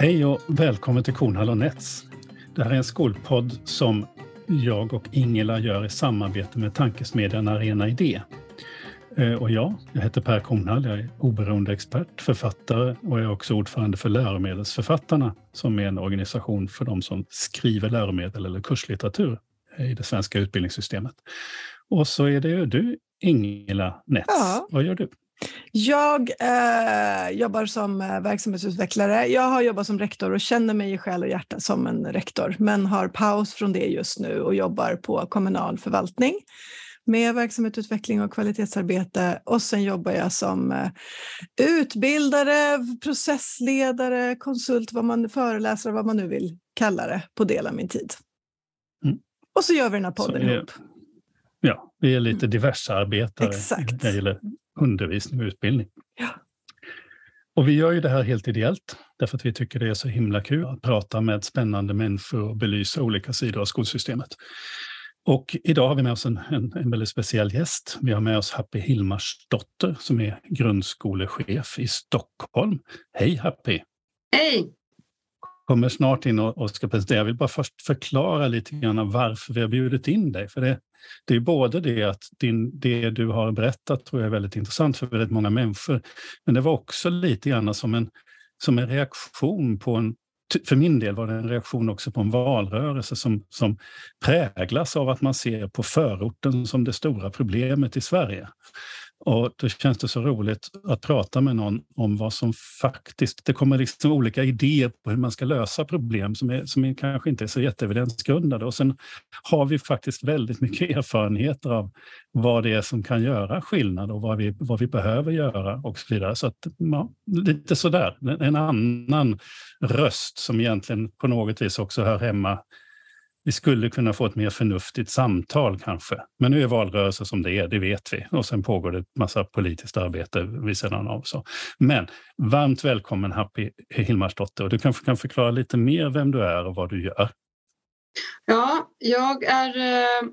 Hej och välkommen till Kornhall och Nets. Det här är en skolpodd som jag och Ingela gör i samarbete med tankesmedjan Arena Idé. Eh, och jag, jag heter Per Kornhall, jag är oberoende expert, författare och jag är också ordförande för Läromedelsförfattarna som är en organisation för de som skriver läromedel eller kurslitteratur i det svenska utbildningssystemet. Och så är det ju du, Ingela Nets. Ja. Vad gör du? Jag eh, jobbar som eh, verksamhetsutvecklare. Jag har jobbat som rektor och känner mig i själ och hjärta som en rektor, men har paus från det just nu och jobbar på kommunal förvaltning med verksamhetsutveckling och kvalitetsarbete. Och sen jobbar jag som eh, utbildare, processledare, konsult, vad man, föreläsare, vad man nu vill kalla det, på del av min tid. Mm. Och så gör vi den här podden ihop. Ja, vi är lite diversa arbetare Exakt. det gäller undervisning och utbildning. Ja. Och vi gör ju det här helt ideellt, därför att vi tycker det är så himla kul att prata med spännande människor och belysa olika sidor av skolsystemet. Och idag har vi med oss en, en, en väldigt speciell gäst. Vi har med oss Happy Hilmarsdotter som är grundskolechef i Stockholm. Hej Happy! Hej! Kommer snart in och, och ska presentera. Jag vill bara först förklara lite grann varför vi har bjudit in dig. För det, det är både det att din, det du har berättat tror jag är väldigt intressant för väldigt många människor. Men det var också lite grann som en, som en reaktion på en för min del var det en reaktion också på en valrörelse som, som präglas av att man ser på förorten som det stora problemet i Sverige. Och då känns det så roligt att prata med någon om vad som faktiskt... Det kommer liksom olika idéer på hur man ska lösa problem som, är, som är, kanske inte är så jätteevidensgrundade. Och sen har vi faktiskt väldigt mycket erfarenheter av vad det är som kan göra skillnad och vad vi, vad vi behöver göra och så vidare. Så att, ja, lite sådär, en annan röst som egentligen på något vis också hör hemma vi skulle kunna få ett mer förnuftigt samtal kanske. Men nu är valrörelsen som det är, det vet vi. Och sen pågår det massa politiskt arbete vid sidan av. Så. Men varmt välkommen Happy Hilmarsdotter. Och du kanske kan förklara lite mer vem du är och vad du gör. Ja, jag är eh,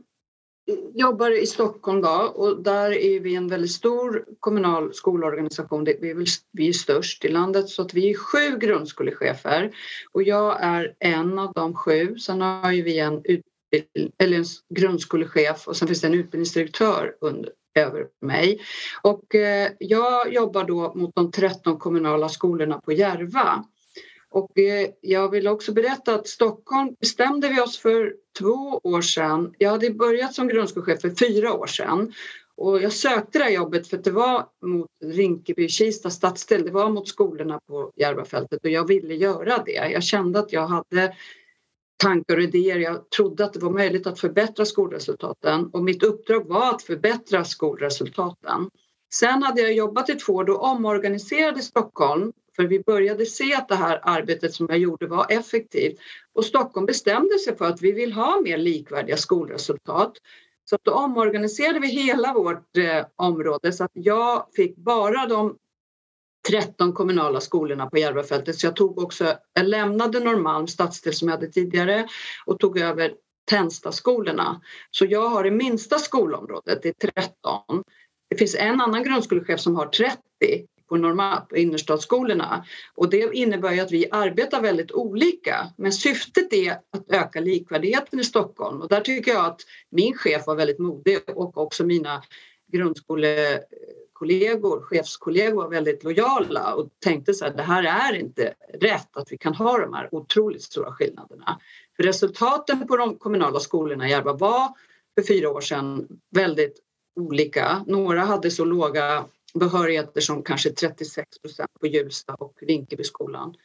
jobbar i Stockholm då, och där är vi en väldigt stor kommunal skolorganisation. Vi är, väl, vi är störst i landet så att vi är sju grundskolechefer och jag är en av de sju. Sen har vi en, utbild, eller en grundskolechef och sen finns det en utbildningsdirektör under, över mig. Och eh, jag jobbar då mot de 13 kommunala skolorna på Järva. Och jag vill också berätta att Stockholm bestämde vi oss för två år sedan. Jag hade börjat som grundskolechef för fyra år sedan och jag sökte det här jobbet för att det var mot Rinkeby-Kista stadsdel, det var mot skolorna på Järvafältet och jag ville göra det. Jag kände att jag hade tankar och idéer. Jag trodde att det var möjligt att förbättra skolresultaten och mitt uppdrag var att förbättra skolresultaten. Sen hade jag jobbat i två år, då omorganiserade Stockholm för vi började se att det här arbetet som jag gjorde var effektivt. Och Stockholm bestämde sig för att vi vill ha mer likvärdiga skolresultat. Så då omorganiserade vi hela vårt eh, område så att jag fick bara de 13 kommunala skolorna på Järvafältet. Så jag tog också, jag lämnade Norrmalm stadsdel som jag hade tidigare och tog över Tänsta-skolorna. Så jag har det minsta skolområdet, det är 13. Det finns en annan grundskolechef som har 30 på, normal, på innerstadsskolorna. Och det innebär ju att vi arbetar väldigt olika. Men syftet är att öka likvärdigheten i Stockholm och där tycker jag att min chef var väldigt modig och också mina grundskolekollegor, chefskollegor var väldigt lojala och tänkte så här, det här är inte rätt att vi kan ha de här otroligt stora skillnaderna. För resultaten på de kommunala skolorna i Järva var för fyra år sedan väldigt olika. Några hade så låga behörigheter som kanske 36 procent på Hjulsta och Rinkebyskolan.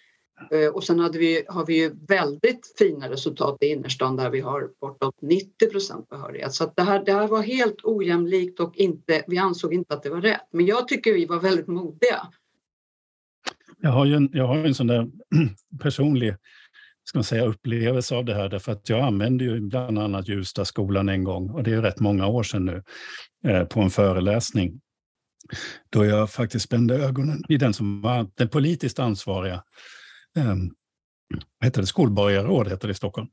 Eh, och sen hade vi, har vi ju väldigt fina resultat i innerstan där vi har bortåt 90 procent behörighet. Så det, här, det här var helt ojämlikt och inte, vi ansåg inte att det var rätt. Men jag tycker vi var väldigt modiga. Jag har ju en, jag har en sån där personlig ska man säga, upplevelse av det här därför att jag använde ju bland annat Hjulstaskolan en gång och det är rätt många år sedan nu eh, på en föreläsning då jag faktiskt spände ögonen i den som var den politiskt ansvariga eh, heter det, skolborgarråd heter det i Stockholm.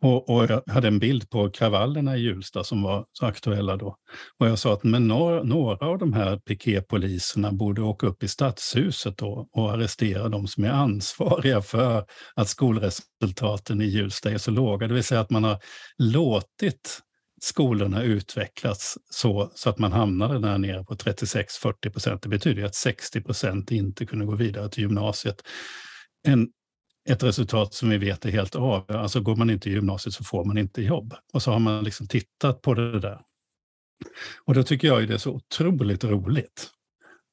Och, och, jag hade en bild på kravallerna i Hjulsta som var så aktuella då. Och jag sa att men några, några av de här piketpoliserna borde åka upp i stadshuset då och arrestera de som är ansvariga för att skolresultaten i Hjulsta är så låga. Det vill säga att man har låtit skolorna utvecklats så, så att man hamnade där nere på 36-40 procent. Det betyder att 60 procent inte kunde gå vidare till gymnasiet. En, ett resultat som vi vet är helt av. Alltså går man inte i gymnasiet så får man inte jobb. Och så har man liksom tittat på det där. Och då tycker jag det är så otroligt roligt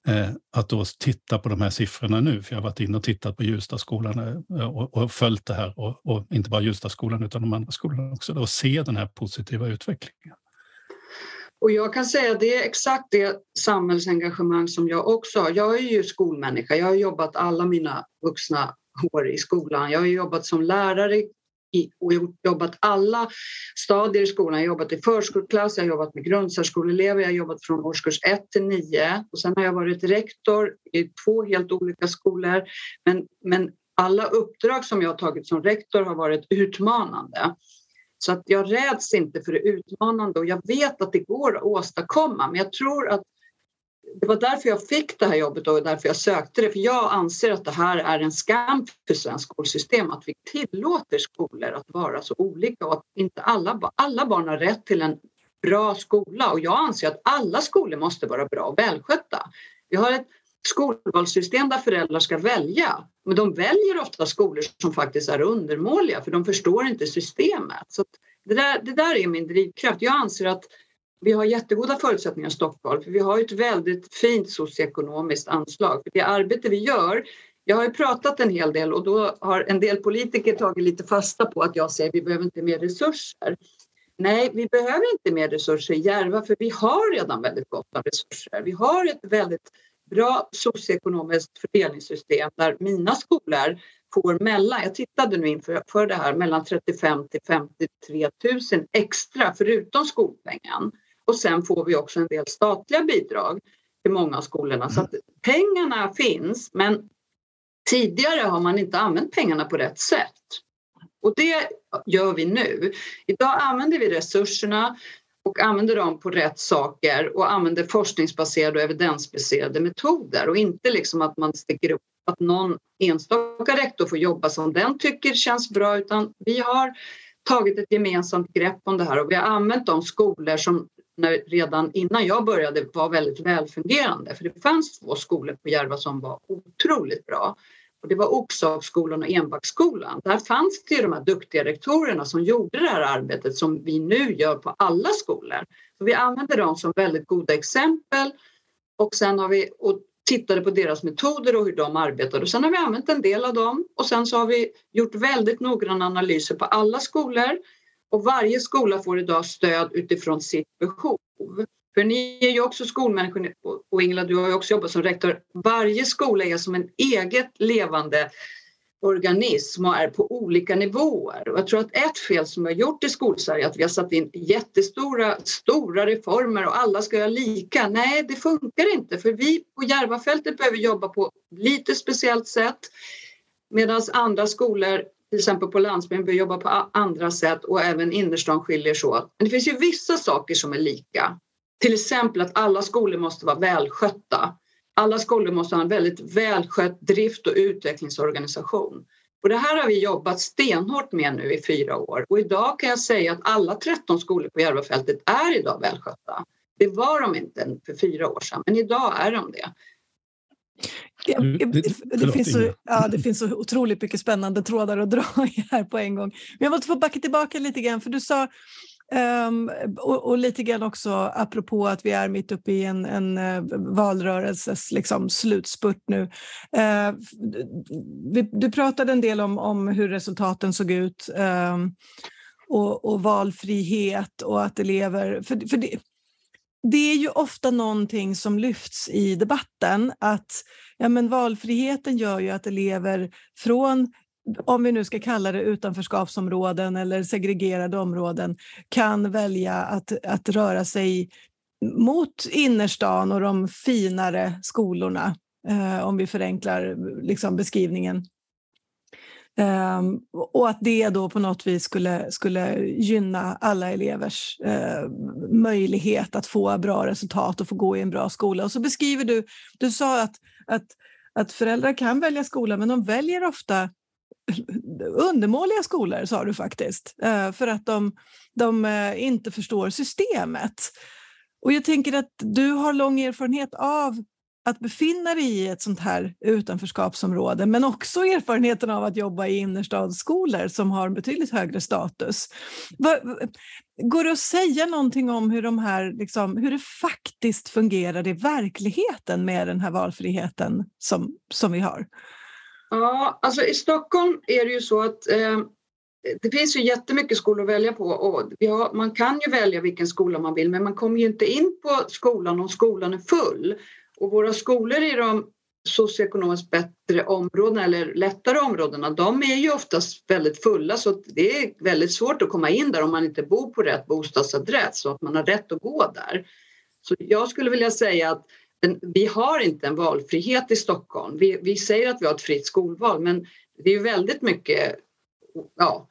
Eh, att då titta på de här siffrorna nu, för jag har varit inne och tittat på Hjulstaskolan eh, och, och följt det här, och, och inte bara Hjulstaskolan utan de andra skolorna också, och se den här positiva utvecklingen. Och jag kan säga att det är exakt det samhällsengagemang som jag också har. Jag är ju skolmänniska, jag har jobbat alla mina vuxna år i skolan. Jag har jobbat som lärare och jobbat alla stadier i skolan. Jag har jobbat i förskoleklass, jag har jobbat med grundsärskoleelever, jag har jobbat från årskurs 1 till 9 och sen har jag varit rektor i två helt olika skolor. Men, men alla uppdrag som jag har tagit som rektor har varit utmanande. Så att jag räds inte för det utmanande och jag vet att det går att åstadkomma men jag tror att det var därför jag fick det här jobbet och därför jag sökte det. För jag anser att det här är en skam för svenskt skolsystem att vi tillåter skolor att vara så olika och att inte alla, alla barn har rätt till en bra skola. Och jag anser att alla skolor måste vara bra och välskötta. Vi har ett skolvalssystem där föräldrar ska välja. Men de väljer ofta skolor som faktiskt är undermåliga för de förstår inte systemet. Så det, där, det där är min drivkraft. Jag anser att vi har jättegoda förutsättningar i Stockholm för vi har ett väldigt fint socioekonomiskt anslag. För det arbete vi gör jag har ju pratat en hel del och då har en del politiker tagit lite fasta på att jag säger att vi behöver inte mer resurser. Nej, vi behöver inte mer resurser i Järva för vi har redan väldigt gott om resurser. Vi har ett väldigt bra socioekonomiskt fördelningssystem där mina skolor får mellan, jag tittade nu inför för det här, mellan 35 till 53 000 extra förutom skolpengen. Och sen får vi också en del statliga bidrag till många av skolorna. Så att pengarna finns men tidigare har man inte använt pengarna på rätt sätt. Och det gör vi nu. Idag använder vi resurserna och använder dem på rätt saker och använder forskningsbaserade och evidensbaserade metoder och inte liksom att man sticker upp att någon enstaka rektor får jobba som den tycker känns bra utan vi har tagit ett gemensamt grepp om det här och vi har använt de skolor som redan innan jag började var väldigt välfungerande. För det fanns två skolor på Järva som var otroligt bra. Och det var Oxhagsskolan och Enbacksskolan. Där fanns det de här duktiga rektorerna som gjorde det här arbetet som vi nu gör på alla skolor. Så vi använde dem som väldigt goda exempel och sen har vi och tittade på deras metoder och hur de arbetade. Och sen har vi använt en del av dem och sen så har vi gjort väldigt noggranna analyser på alla skolor och varje skola får idag stöd utifrån sitt behov. För ni är ju också skolmänniskor och Ingela, du har ju också jobbat som rektor. Varje skola är som en eget levande organism och är på olika nivåer. Och jag tror att ett fel som vi har gjort i skolsverige är att vi har satt in jättestora stora reformer och alla ska göra lika. Nej, det funkar inte för vi på Järvafältet behöver jobba på lite speciellt sätt medan andra skolor till exempel på landsbygden bör jobba på andra sätt och även innerstan skiljer sig åt. Men det finns ju vissa saker som är lika. Till exempel att alla skolor måste vara välskötta. Alla skolor måste ha en väldigt välskött drift och utvecklingsorganisation. Och det här har vi jobbat stenhårt med nu i fyra år och idag kan jag säga att alla 13 skolor på Järvafältet är idag välskötta. Det var de inte för fyra år sedan, men idag är de det. Ja, det, det, finns så, ja, det finns så otroligt mycket spännande trådar att dra i här på en gång. Men jag måste få backa tillbaka lite grann, för du sa Um, och, och, lite grann också apropå att vi är mitt uppe i en, en uh, valrörelses liksom, slutspurt nu. Uh, vi, du pratade en del om, om hur resultaten såg ut um, och, och, valfrihet och att elever... För, för det, det är ju ofta någonting som lyfts i debatten att ja, men valfriheten gör ju att elever från om vi nu ska kalla det utanförskapsområden eller segregerade områden, kan välja att, att röra sig mot innerstan och de finare skolorna, eh, om vi förenklar liksom, beskrivningen. Um, och att det då på något vis skulle, skulle gynna alla elevers uh, möjlighet att få bra resultat och få gå i en bra skola. Och så beskriver du, du sa att, att, att föräldrar kan välja skola men de väljer ofta undermåliga skolor, sa du faktiskt, uh, för att de, de uh, inte förstår systemet. Och jag tänker att du har lång erfarenhet av att befinna dig i ett sånt här utanförskapsområde men också erfarenheten av att jobba i innerstadsskolor som har betydligt högre status. Går det att säga någonting om hur, de här, liksom, hur det faktiskt fungerar i verkligheten med den här valfriheten som, som vi har? Ja, alltså i Stockholm är det ju så att eh, det finns ju jättemycket skolor att välja på och har, man kan ju välja vilken skola man vill men man kommer ju inte in på skolan om skolan är full. Och våra skolor i de socioekonomiskt bättre områdena eller lättare områdena, de är ju oftast väldigt fulla så det är väldigt svårt att komma in där om man inte bor på rätt bostadsadress så att man har rätt att gå där. Så jag skulle vilja säga att vi har inte en valfrihet i Stockholm. Vi, vi säger att vi har ett fritt skolval men det är väldigt mycket ja,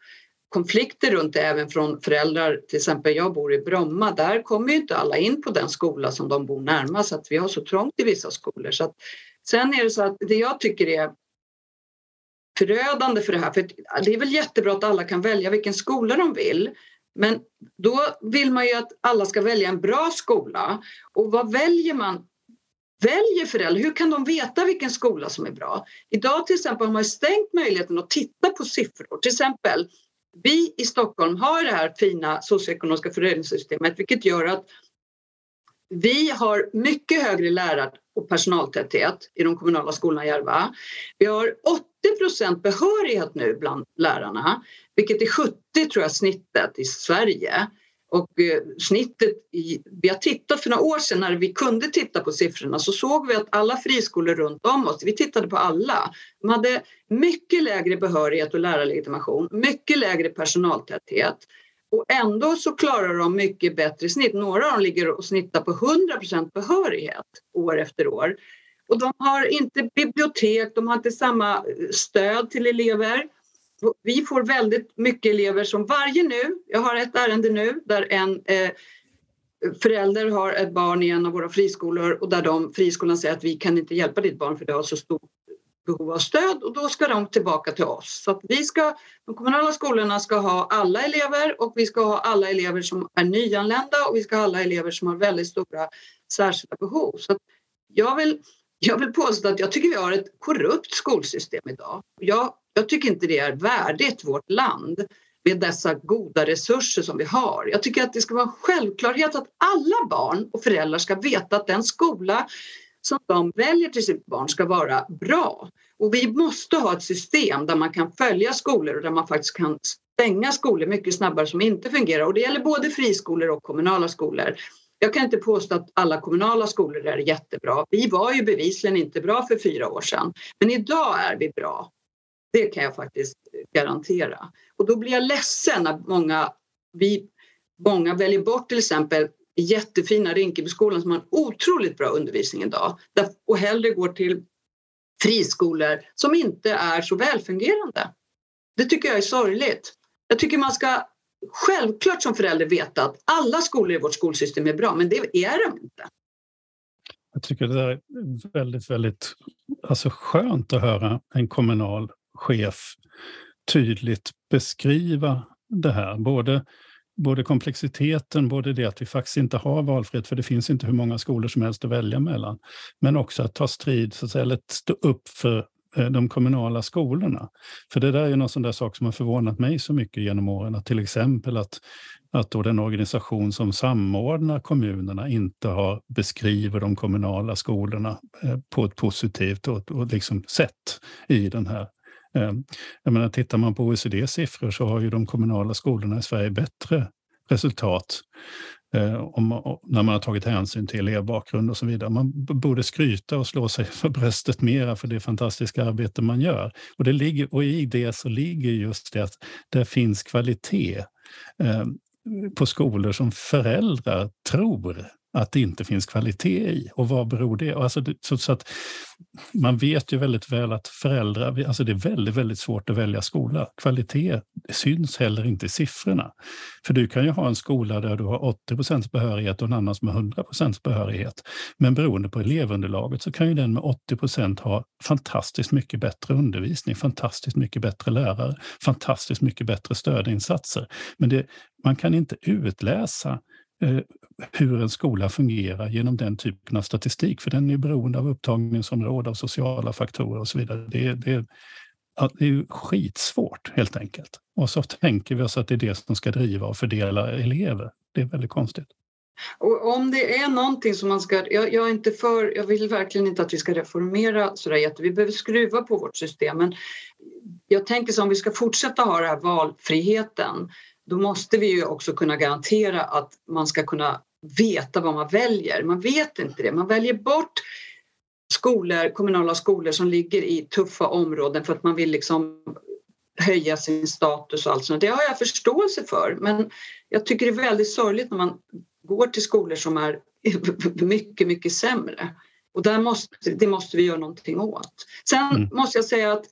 konflikter runt det även från föräldrar. Till exempel jag bor i Bromma, där kommer ju inte alla in på den skola som de bor närmast att vi har så trångt i vissa skolor. Så att, sen är det så att det jag tycker är förödande för det här, för det är väl jättebra att alla kan välja vilken skola de vill men då vill man ju att alla ska välja en bra skola. Och vad väljer man? Väljer föräldrar? Hur kan de veta vilken skola som är bra? Idag till exempel har man stängt möjligheten att titta på siffror. Till exempel vi i Stockholm har det här fina socioekonomiska fördelningssystemet vilket gör att vi har mycket högre lärar och personaltäthet i de kommunala skolorna i Järva. Vi har 80% behörighet nu bland lärarna, vilket är 70 tror jag snittet i Sverige. Och eh, snittet i, vi har tittat för några år sedan när vi kunde titta på siffrorna så såg vi att alla friskolor runt om oss, vi tittade på alla, de hade mycket lägre behörighet och lärarlegitimation, mycket lägre personaltäthet och ändå så klarar de mycket bättre snitt. Några av dem ligger och snittar på 100 procent behörighet år efter år. Och de har inte bibliotek, de har inte samma eh, stöd till elever vi får väldigt mycket elever som varje nu, jag har ett ärende nu där en eh, förälder har ett barn i en av våra friskolor och där de, friskolan säger att vi kan inte hjälpa ditt barn för det har så stort behov av stöd och då ska de tillbaka till oss. Så att vi ska, de kommunala skolorna ska ha alla elever och vi ska ha alla elever som är nyanlända och vi ska ha alla elever som har väldigt stora särskilda behov. Så jag, vill, jag vill påstå att jag tycker vi har ett korrupt skolsystem idag. Jag jag tycker inte det är värdigt vårt land med dessa goda resurser som vi har. Jag tycker att det ska vara en självklarhet att alla barn och föräldrar ska veta att den skola som de väljer till sitt barn ska vara bra. Och vi måste ha ett system där man kan följa skolor och där man faktiskt kan stänga skolor mycket snabbare som inte fungerar. Och det gäller både friskolor och kommunala skolor. Jag kan inte påstå att alla kommunala skolor är jättebra. Vi var ju bevisligen inte bra för fyra år sedan. Men idag är vi bra. Det kan jag faktiskt garantera. Och då blir jag ledsen när många, vi, många väljer bort till exempel jättefina Rinkebyskolan som har en otroligt bra undervisning idag och hellre går till friskolor som inte är så välfungerande. Det tycker jag är sorgligt. Jag tycker man ska självklart som förälder veta att alla skolor i vårt skolsystem är bra, men det är de inte. Jag tycker det är väldigt, väldigt alltså skönt att höra en kommunal chef tydligt beskriva det här. Både, både komplexiteten, både det att vi faktiskt inte har valfrihet, för det finns inte hur många skolor som helst att välja mellan, men också att ta strid, så att säga, eller stå upp för eh, de kommunala skolorna. För det där är någon sån där sak som har förvånat mig så mycket genom åren, att till exempel att, att då den organisation som samordnar kommunerna inte har beskriver de kommunala skolorna eh, på ett positivt och, och liksom sätt i den här Ehm, jag menar, tittar man på OECDs siffror så har ju de kommunala skolorna i Sverige bättre resultat eh, om, när man har tagit hänsyn till elevbakgrund och så vidare. Man borde skryta och slå sig för bröstet mera för det fantastiska arbete man gör. Och, det ligger, och i det så ligger just det att det finns kvalitet ehm, på skolor som föräldrar tror att det inte finns kvalitet i. Och vad beror det alltså, så, så att Man vet ju väldigt väl att föräldrar, alltså det är väldigt, väldigt svårt att välja skola. Kvalitet syns heller inte i siffrorna. För du kan ju ha en skola där du har 80% behörighet och en annan som har 100% behörighet. Men beroende på elevunderlaget så kan ju den med 80% ha fantastiskt mycket bättre undervisning, fantastiskt mycket bättre lärare, fantastiskt mycket bättre stödinsatser. Men det, man kan inte utläsa Eh, hur en skola fungerar genom den typen av statistik, för den är beroende av upptagningsområde, av sociala faktorer och så vidare. Det, det, det är skitsvårt helt enkelt. Och så tänker vi oss att det är det som ska driva och fördela elever. Det är väldigt konstigt. Och om det är någonting som man ska... Jag, jag, är inte för, jag vill verkligen inte att vi ska reformera sådär jätte... Vi behöver skruva på vårt system men jag tänker så om vi ska fortsätta ha den här valfriheten då måste vi ju också kunna garantera att man ska kunna veta vad man väljer. Man vet inte det. Man väljer bort skolor, kommunala skolor som ligger i tuffa områden för att man vill liksom höja sin status och allt sånt. Det har jag förståelse för men jag tycker det är väldigt sorgligt när man går till skolor som är mycket, mycket sämre. Och där måste, det måste vi göra någonting åt. Sen mm. måste jag säga att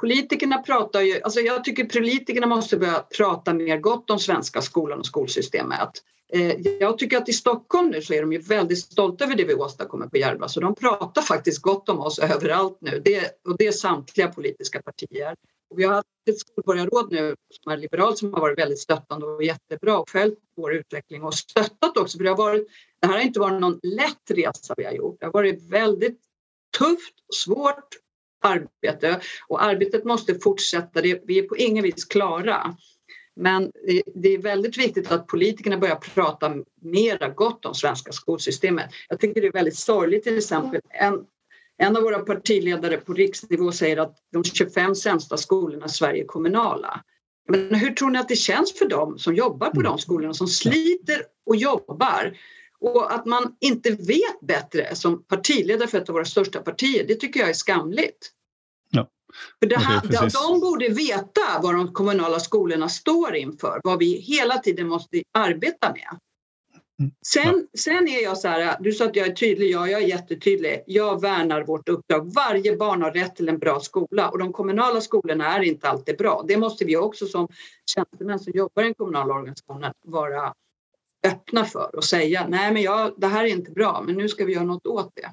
Politikerna pratar ju, alltså jag tycker politikerna måste börja prata mer gott om svenska skolan och skolsystemet. Eh, jag tycker att i Stockholm nu så är de ju väldigt stolta över det vi åstadkommer på Järva så de pratar faktiskt gott om oss överallt nu det, och det är samtliga politiska partier. Och vi har haft ett skolborgarråd nu som är liberalt som har varit väldigt stöttande och jättebra och följt vår utveckling och stöttat också för det har varit, det här har inte varit någon lätt resa vi har gjort. Det har varit väldigt tufft, svårt arbete och arbetet måste fortsätta. Vi är på ingen vis klara. Men det är väldigt viktigt att politikerna börjar prata mera gott om svenska skolsystemet. Jag tycker det är väldigt sorgligt till exempel. En, en av våra partiledare på riksnivå säger att de 25 sämsta skolorna i Sverige är kommunala. Men hur tror ni att det känns för dem som jobbar på de skolorna, som sliter och jobbar? Och att man inte vet bättre som partiledare för ett av våra största partier, det tycker jag är skamligt. Ja. För det här, det de borde veta vad de kommunala skolorna står inför, vad vi hela tiden måste arbeta med. Mm. Sen, sen är jag så här, du sa att jag är tydlig, ja jag är jättetydlig. Jag värnar vårt uppdrag. Varje barn har rätt till en bra skola och de kommunala skolorna är inte alltid bra. Det måste vi också som tjänstemän som jobbar i den kommunala organisationen vara öppna för och säga nej men jag, det här är inte bra men nu ska vi göra något åt det.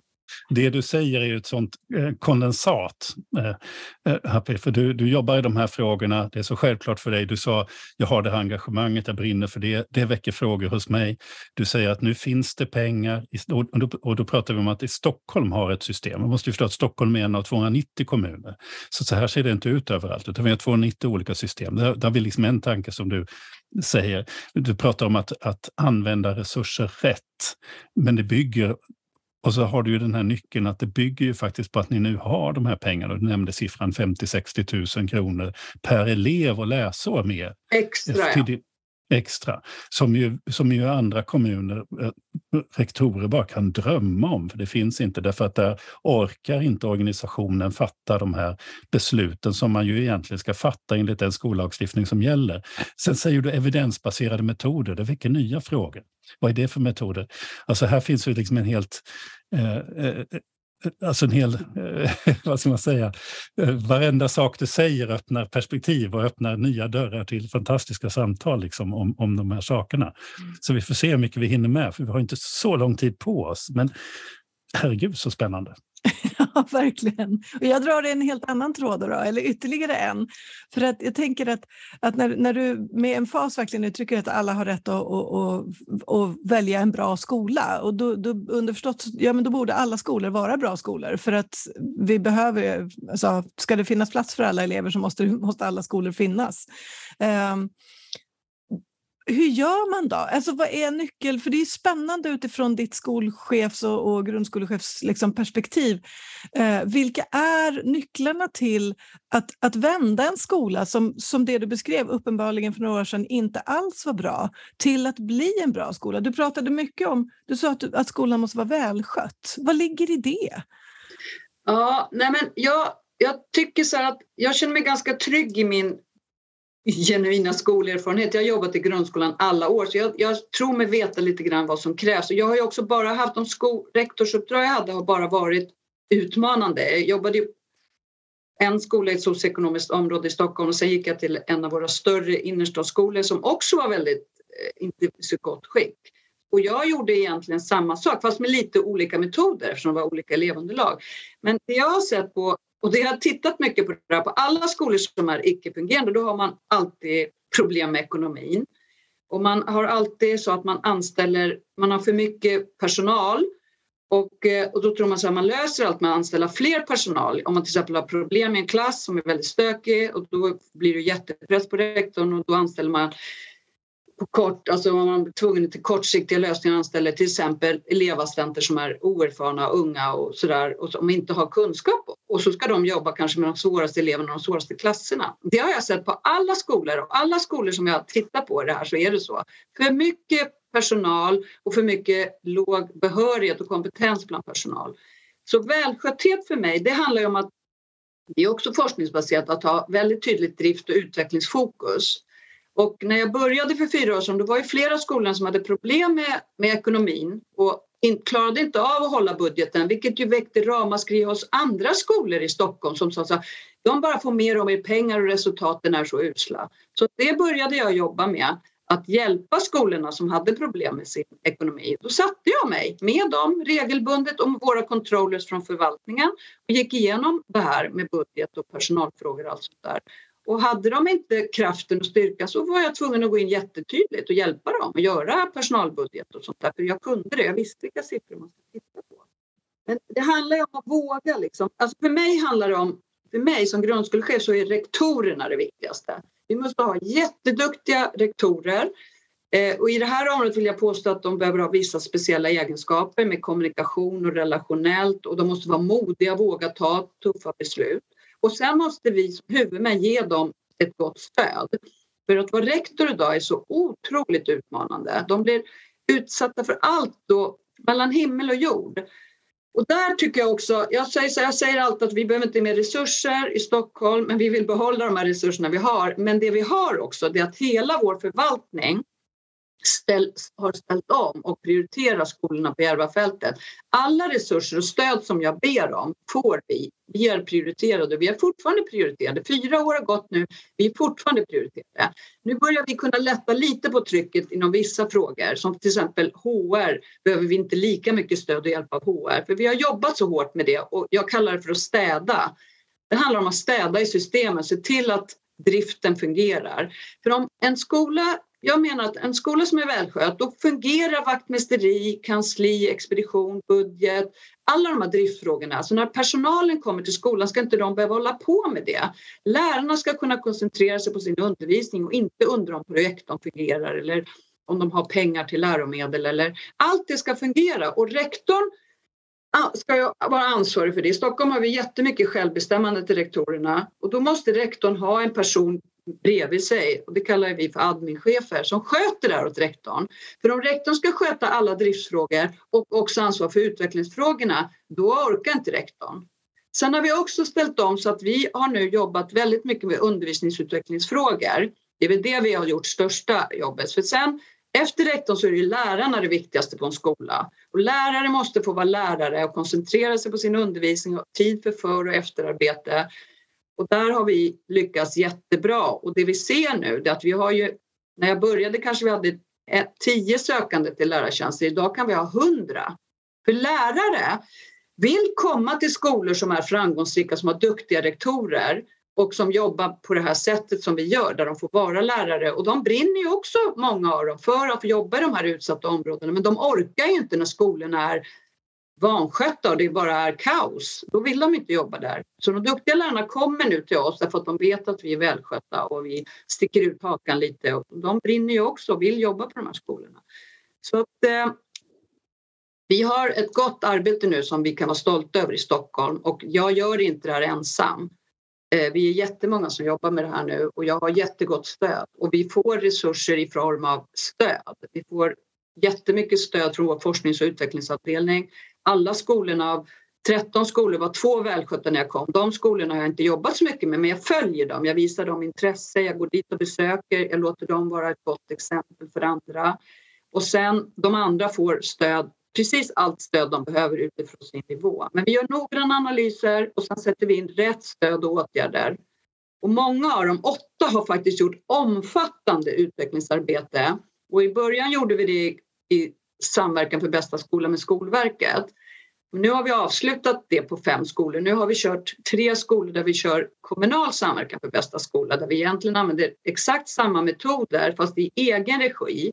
Det du säger är ju ett sånt eh, kondensat, eh, eh, Happy, för du, du jobbar i de här frågorna. Det är så självklart för dig. Du sa, jag har det här engagemanget, jag brinner för det. Det väcker frågor hos mig. Du säger att nu finns det pengar. Och då, och då pratar vi om att i Stockholm har ett system. Man måste ju förstå att Stockholm är en av 290 kommuner. Så, så här ser det inte ut överallt, utan vi har 290 olika system. Där, där har vi liksom en tanke som du säger. Du pratar om att, att använda resurser rätt, men det bygger och så har du ju den här nyckeln att det bygger ju faktiskt på att ni nu har de här pengarna. Du nämnde siffran 50-60 000 kronor per elev och läsår mer. Extra, ja. Extra, som ju, som ju andra kommuner, eh, rektorer bara kan drömma om, för det finns inte, därför att där orkar inte organisationen fatta de här besluten som man ju egentligen ska fatta enligt den skollagstiftning som gäller. Sen säger du evidensbaserade metoder, det väcker nya frågor. Vad är det för metoder? Alltså här finns ju liksom en helt eh, eh, Alltså en hel, eh, vad ska man säga, eh, varenda sak du säger öppnar perspektiv och öppnar nya dörrar till fantastiska samtal liksom om, om de här sakerna. Mm. Så vi får se hur mycket vi hinner med, för vi har inte så lång tid på oss. Men herregud så spännande. Ja, verkligen. Och jag drar en helt annan tråd, då, eller ytterligare en. För att jag tänker att, att när, när du med en fas verkligen uttrycker att alla har rätt att, att, att, att välja en bra skola, och då, då underförstått, ja men då borde alla skolor vara bra skolor. För att vi behöver, alltså, ska det finnas plats för alla elever så måste, måste alla skolor finnas. Um, hur gör man då? Alltså, vad är nyckeln? För det är spännande utifrån ditt skolchefs och, och grundskolechefs liksom, perspektiv. Eh, vilka är nycklarna till att, att vända en skola som, som det du beskrev uppenbarligen för några år sedan inte alls var bra till att bli en bra skola? Du pratade mycket om, du sa att, att skolan måste vara välskött. Vad ligger i det? Ja, nej men jag, jag tycker så att jag känner mig ganska trygg i min genuina skolerfarenhet. Jag har jobbat i grundskolan alla år så jag, jag tror mig veta lite grann vad som krävs. Och jag har ju också bara haft de sko, rektorsuppdrag jag hade har bara varit utmanande. Jag jobbade ju en skola i ett socioekonomiskt område i Stockholm och sen gick jag till en av våra större innerstadsskolor som också var väldigt, eh, inte så gott skick. Och jag gjorde egentligen samma sak fast med lite olika metoder eftersom det var olika elevunderlag. Men det jag har sett på, och det jag har tittat mycket på det här, på alla skolor som är icke-fungerande då har man alltid problem med ekonomin. Och man har alltid så att man anställer, man har för mycket personal och, eh, och då tror man att man löser allt med att anställa fler personal. Om man till exempel har problem i en klass som är väldigt stökig och då blir det jättepress på rektorn och då anställer man på kort, alltså man är tvungen till kortsiktiga lösningar anställer till exempel elevassistenter som är oerfarna, unga och sådär och som inte har kunskap och så ska de jobba kanske med de svåraste eleverna och de svåraste klasserna. Det har jag sett på alla skolor och alla skolor som jag tittar på det här så är det så. För mycket personal och för mycket låg behörighet och kompetens bland personal. Så välskötthet för mig, det handlar ju om att det är också forskningsbaserat att ha väldigt tydligt drift och utvecklingsfokus. Och när jag började för fyra år sedan då var det flera skolor som hade problem med, med ekonomin och in, klarade inte av att hålla budgeten vilket ju väckte ramaskri hos andra skolor i Stockholm som sa att de bara får mer och mer pengar och resultaten är så usla. Så det började jag jobba med att hjälpa skolorna som hade problem med sin ekonomi. Då satte jag mig med dem regelbundet och med våra controllers från förvaltningen och gick igenom det här med budget och personalfrågor och allt sånt där. Och hade de inte kraften och styrkan så var jag tvungen att gå in jättetydligt och hjälpa dem att göra personalbudget och sånt där. För jag kunde det, jag visste vilka siffror man skulle titta på. Men det handlar ju om att våga liksom. Alltså för mig handlar det om, för mig som grundskolechef så är rektorerna det viktigaste. Vi måste ha jätteduktiga rektorer eh, och i det här området vill jag påstå att de behöver ha vissa speciella egenskaper med kommunikation och relationellt och de måste vara modiga, våga ta tuffa beslut. Och sen måste vi som huvudmän ge dem ett gott stöd. För att vara rektor idag är så otroligt utmanande. De blir utsatta för allt då, mellan himmel och jord. Och där tycker jag också, jag säger, så, jag säger alltid att vi behöver inte mer resurser i Stockholm men vi vill behålla de här resurserna vi har. Men det vi har också det är att hela vår förvaltning ställ, har ställt om och prioriterar skolorna på Järvafältet. Alla resurser och stöd som jag ber om får vi. Vi är prioriterade. och Vi är fortfarande prioriterade. Fyra år har gått nu. Vi är fortfarande prioriterade. Nu börjar vi kunna lätta lite på trycket inom vissa frågor som till exempel HR behöver vi inte lika mycket stöd och hjälp av HR för vi har jobbat så hårt med det och jag kallar det för att städa. Det handlar om att städa i systemen, se till att driften fungerar. För om en skola jag menar att en skola som är välskött, då fungerar vaktmästeri, kansli, expedition, budget, alla de här driftfrågorna. Alltså när personalen kommer till skolan ska inte de behöva hålla på med det. Lärarna ska kunna koncentrera sig på sin undervisning och inte undra om projektorn fungerar eller om de har pengar till läromedel eller allt det ska fungera och rektorn ska jag vara ansvarig för det. I Stockholm har vi jättemycket självbestämmande till rektorerna och då måste rektorn ha en person bredvid sig och det kallar vi för adminchefer som sköter det här åt rektorn. För om rektorn ska sköta alla driftsfrågor och också ansvar för utvecklingsfrågorna då orkar inte rektorn. Sen har vi också ställt om så att vi har nu jobbat väldigt mycket med undervisningsutvecklingsfrågor. Det är väl det vi har gjort största jobbet. För sen efter rektorn så är det ju lärarna det viktigaste på en skola. Och lärare måste få vara lärare och koncentrera sig på sin undervisning och tid för för och efterarbete. Och där har vi lyckats jättebra och det vi ser nu är att vi har ju, när jag började kanske vi hade tio sökande till lärartjänster, idag kan vi ha hundra. För lärare vill komma till skolor som är framgångsrika, som har duktiga rektorer och som jobbar på det här sättet som vi gör, där de får vara lärare. Och de brinner ju också, många av dem, för att jobba i de här utsatta områdena. Men de orkar ju inte när skolorna är vanskötta och det bara är kaos, då vill de inte jobba där. Så de duktiga lärarna kommer nu till oss därför att de vet att vi är välskötta och vi sticker ut hakan lite. Och de brinner ju också och vill jobba på de här skolorna. Så att, eh, vi har ett gott arbete nu som vi kan vara stolta över i Stockholm och jag gör inte det här ensam. Eh, vi är jättemånga som jobbar med det här nu och jag har jättegott stöd och vi får resurser i form av stöd. Vi får jättemycket stöd från vår forsknings och utvecklingsavdelning alla skolorna av 13 skolor var två välskötta när jag kom. De skolorna har jag inte jobbat så mycket med men jag följer dem. Jag visar dem intresse, jag går dit och besöker, jag låter dem vara ett gott exempel för andra. Och sen de andra får stöd, precis allt stöd de behöver utifrån sin nivå. Men vi gör noggranna analyser och sen sätter vi in rätt stöd och åtgärder. Och många av de åtta har faktiskt gjort omfattande utvecklingsarbete. Och i början gjorde vi det i samverkan för bästa skola med Skolverket. Nu har vi avslutat det på fem skolor. Nu har vi kört tre skolor där vi kör kommunal samverkan för bästa skola där vi egentligen använder exakt samma metoder fast i egen regi.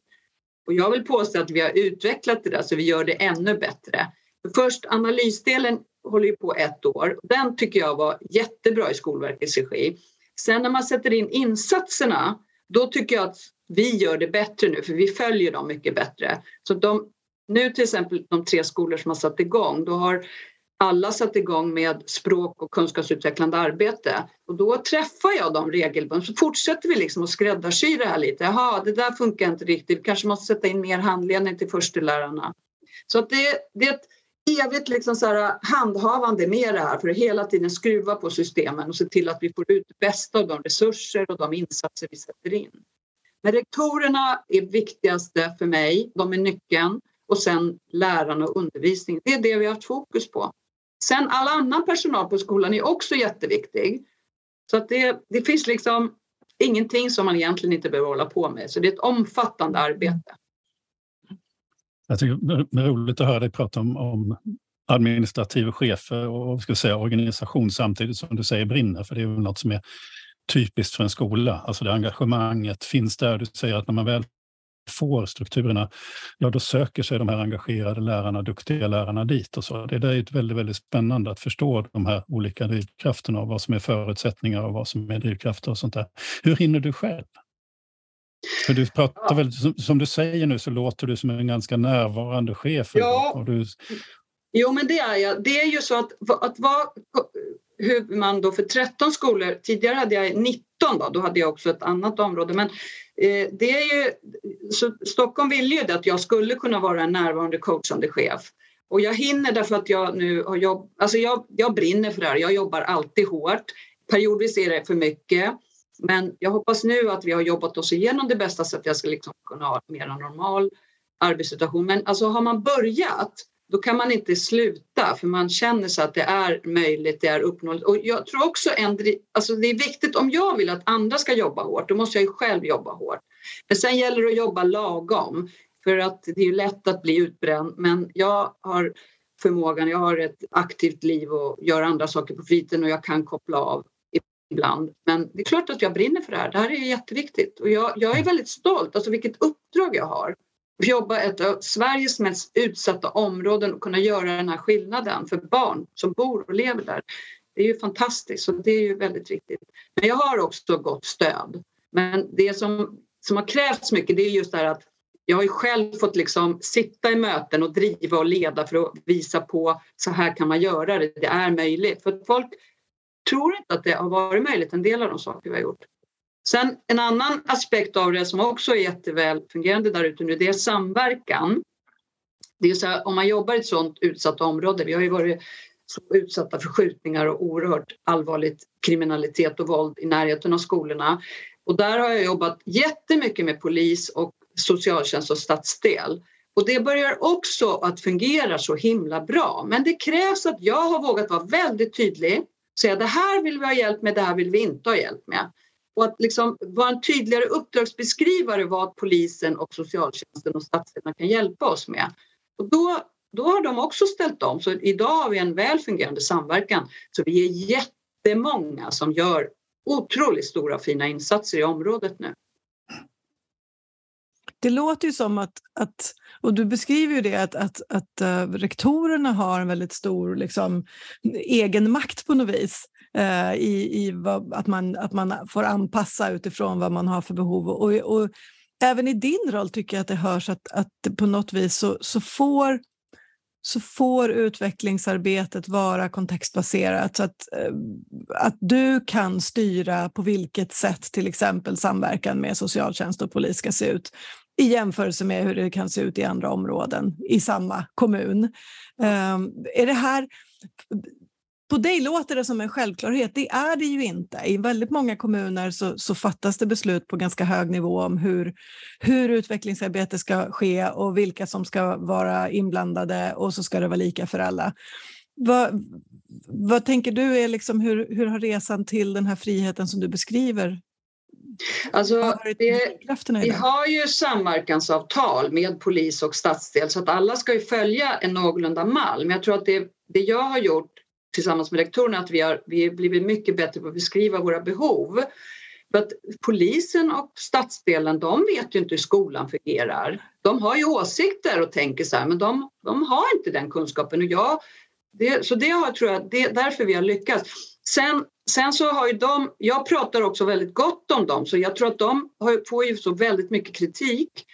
Och jag vill påstå att vi har utvecklat det där så vi gör det ännu bättre. Först analysdelen håller ju på ett år. Den tycker jag var jättebra i Skolverkets regi. Sen när man sätter in insatserna då tycker jag att vi gör det bättre nu för vi följer dem mycket bättre. Så de, nu till exempel de tre skolor som har satt igång, då har alla satt igång med språk och kunskapsutvecklande arbete och då träffar jag dem regelbundet. Så fortsätter vi liksom att skräddarsy det här lite. Jaha, det där funkar inte riktigt. Vi kanske måste sätta in mer handledning till förstelärarna. Så att det, det är ett evigt liksom så här handhavande med det här för att hela tiden skruva på systemen och se till att vi får ut det bästa av de resurser och de insatser vi sätter in. Men rektorerna är viktigaste för mig, de är nyckeln och sen lärarna och undervisning. Det är det vi har haft fokus på. Sen all annan personal på skolan är också jätteviktig. Så att det, det finns liksom ingenting som man egentligen inte behöver hålla på med. Så det är ett omfattande arbete. Jag tycker det är roligt att höra dig prata om, om administrativa chefer och ska säga, organisation samtidigt som du säger brinner, för det är väl något som är typiskt för en skola. Alltså det engagemanget finns där. Du säger att när man väl får strukturerna, ja då söker sig de här engagerade lärarna, duktiga lärarna dit. Och så. Det där är väldigt, väldigt spännande att förstå de här olika drivkrafterna och vad som är förutsättningar och vad som är drivkrafter och sånt där. Hur hinner du själv? För du pratar ja. väl, som, som, du säger nu så låter du som en ganska närvarande chef. Ja. Du... Jo, men det är jag. Det är ju så att, att vara huvudman då för 13 skolor, tidigare hade jag 19 då, då hade jag också ett annat område. Men eh, det är ju, så Stockholm ville ju det att jag skulle kunna vara en närvarande coachande chef. Och jag hinner därför att jag nu har jobb, alltså jag, jag brinner för det här, jag jobbar alltid hårt. Periodvis är det för mycket. Men jag hoppas nu att vi har jobbat oss igenom det bästa så att jag ska liksom kunna ha en mer normal arbetssituation. Men alltså har man börjat då kan man inte sluta för man känner sig att det är möjligt, det är uppnåeligt. Och jag tror också en, alltså det är viktigt om jag vill att andra ska jobba hårt, då måste jag ju själv jobba hårt. Men sen gäller det att jobba lagom för att det är ju lätt att bli utbränd men jag har förmågan, jag har ett aktivt liv och gör andra saker på fritiden och jag kan koppla av ibland. Men det är klart att jag brinner för det här. Det här är jätteviktigt och jag, jag är väldigt stolt, alltså vilket uppdrag jag har. Att jobba i ett av Sveriges mest utsatta områden och kunna göra den här skillnaden för barn som bor och lever där. Det är ju fantastiskt och det är ju väldigt viktigt. Men jag har också gott stöd. Men det som, som har krävts mycket det är just det här att jag har ju själv fått liksom sitta i möten och driva och leda för att visa på så här kan man göra det, det är möjligt. För folk tror inte att det har varit möjligt, en del av de saker vi har gjort. Sen en annan aspekt av det som också är jätteväl fungerande där ute nu, det är samverkan. Det är så här, om man jobbar i ett sådant utsatt område, vi har ju varit så utsatta för skjutningar och oerhört allvarligt kriminalitet och våld i närheten av skolorna. Och där har jag jobbat jättemycket med polis och socialtjänst och stadsdel. Och det börjar också att fungera så himla bra. Men det krävs att jag har vågat vara väldigt tydlig säga det här vill vi ha hjälp med, det här vill vi inte ha hjälp med. Och att liksom vara en tydligare uppdragsbeskrivare vad polisen och socialtjänsten och stadsdelarna kan hjälpa oss med. Och då, då har de också ställt om. Så idag har vi en väl fungerande samverkan. Så vi är jättemånga som gör otroligt stora och fina insatser i området nu. Det låter ju som att, att och du beskriver ju det att, att, att uh, rektorerna har en väldigt stor liksom, egen makt på något vis. Uh, i, i vad, att, man, att man får anpassa utifrån vad man har för behov. Och, och, även i din roll tycker jag att det hörs att, att på något vis så, så får så får utvecklingsarbetet vara kontextbaserat så att, eh, att du kan styra på vilket sätt till exempel samverkan med socialtjänst och polis ska se ut i jämförelse med hur det kan se ut i andra områden i samma kommun. Um, är det här på dig låter det som en självklarhet, det är det ju inte. I väldigt många kommuner så, så fattas det beslut på ganska hög nivå om hur, hur utvecklingsarbete ska ske och vilka som ska vara inblandade och så ska det vara lika för alla. Vad, vad tänker du är liksom, hur, hur har resan till den här friheten som du beskriver Alltså, det, vi har ju samverkansavtal med polis och stadsdel så att alla ska ju följa en någorlunda mall. Men jag tror att det, det jag har gjort tillsammans med rektorerna att vi har, vi har blivit mycket bättre på att beskriva våra behov. För att polisen och stadsdelen de vet ju inte hur skolan fungerar. De har ju åsikter och tänker så här men de, de har inte den kunskapen. Och jag, det, så det har, tror jag, det är därför vi har lyckats. Sen, sen så har ju de, jag pratar också väldigt gott om dem så jag tror att de har, får ju så väldigt mycket kritik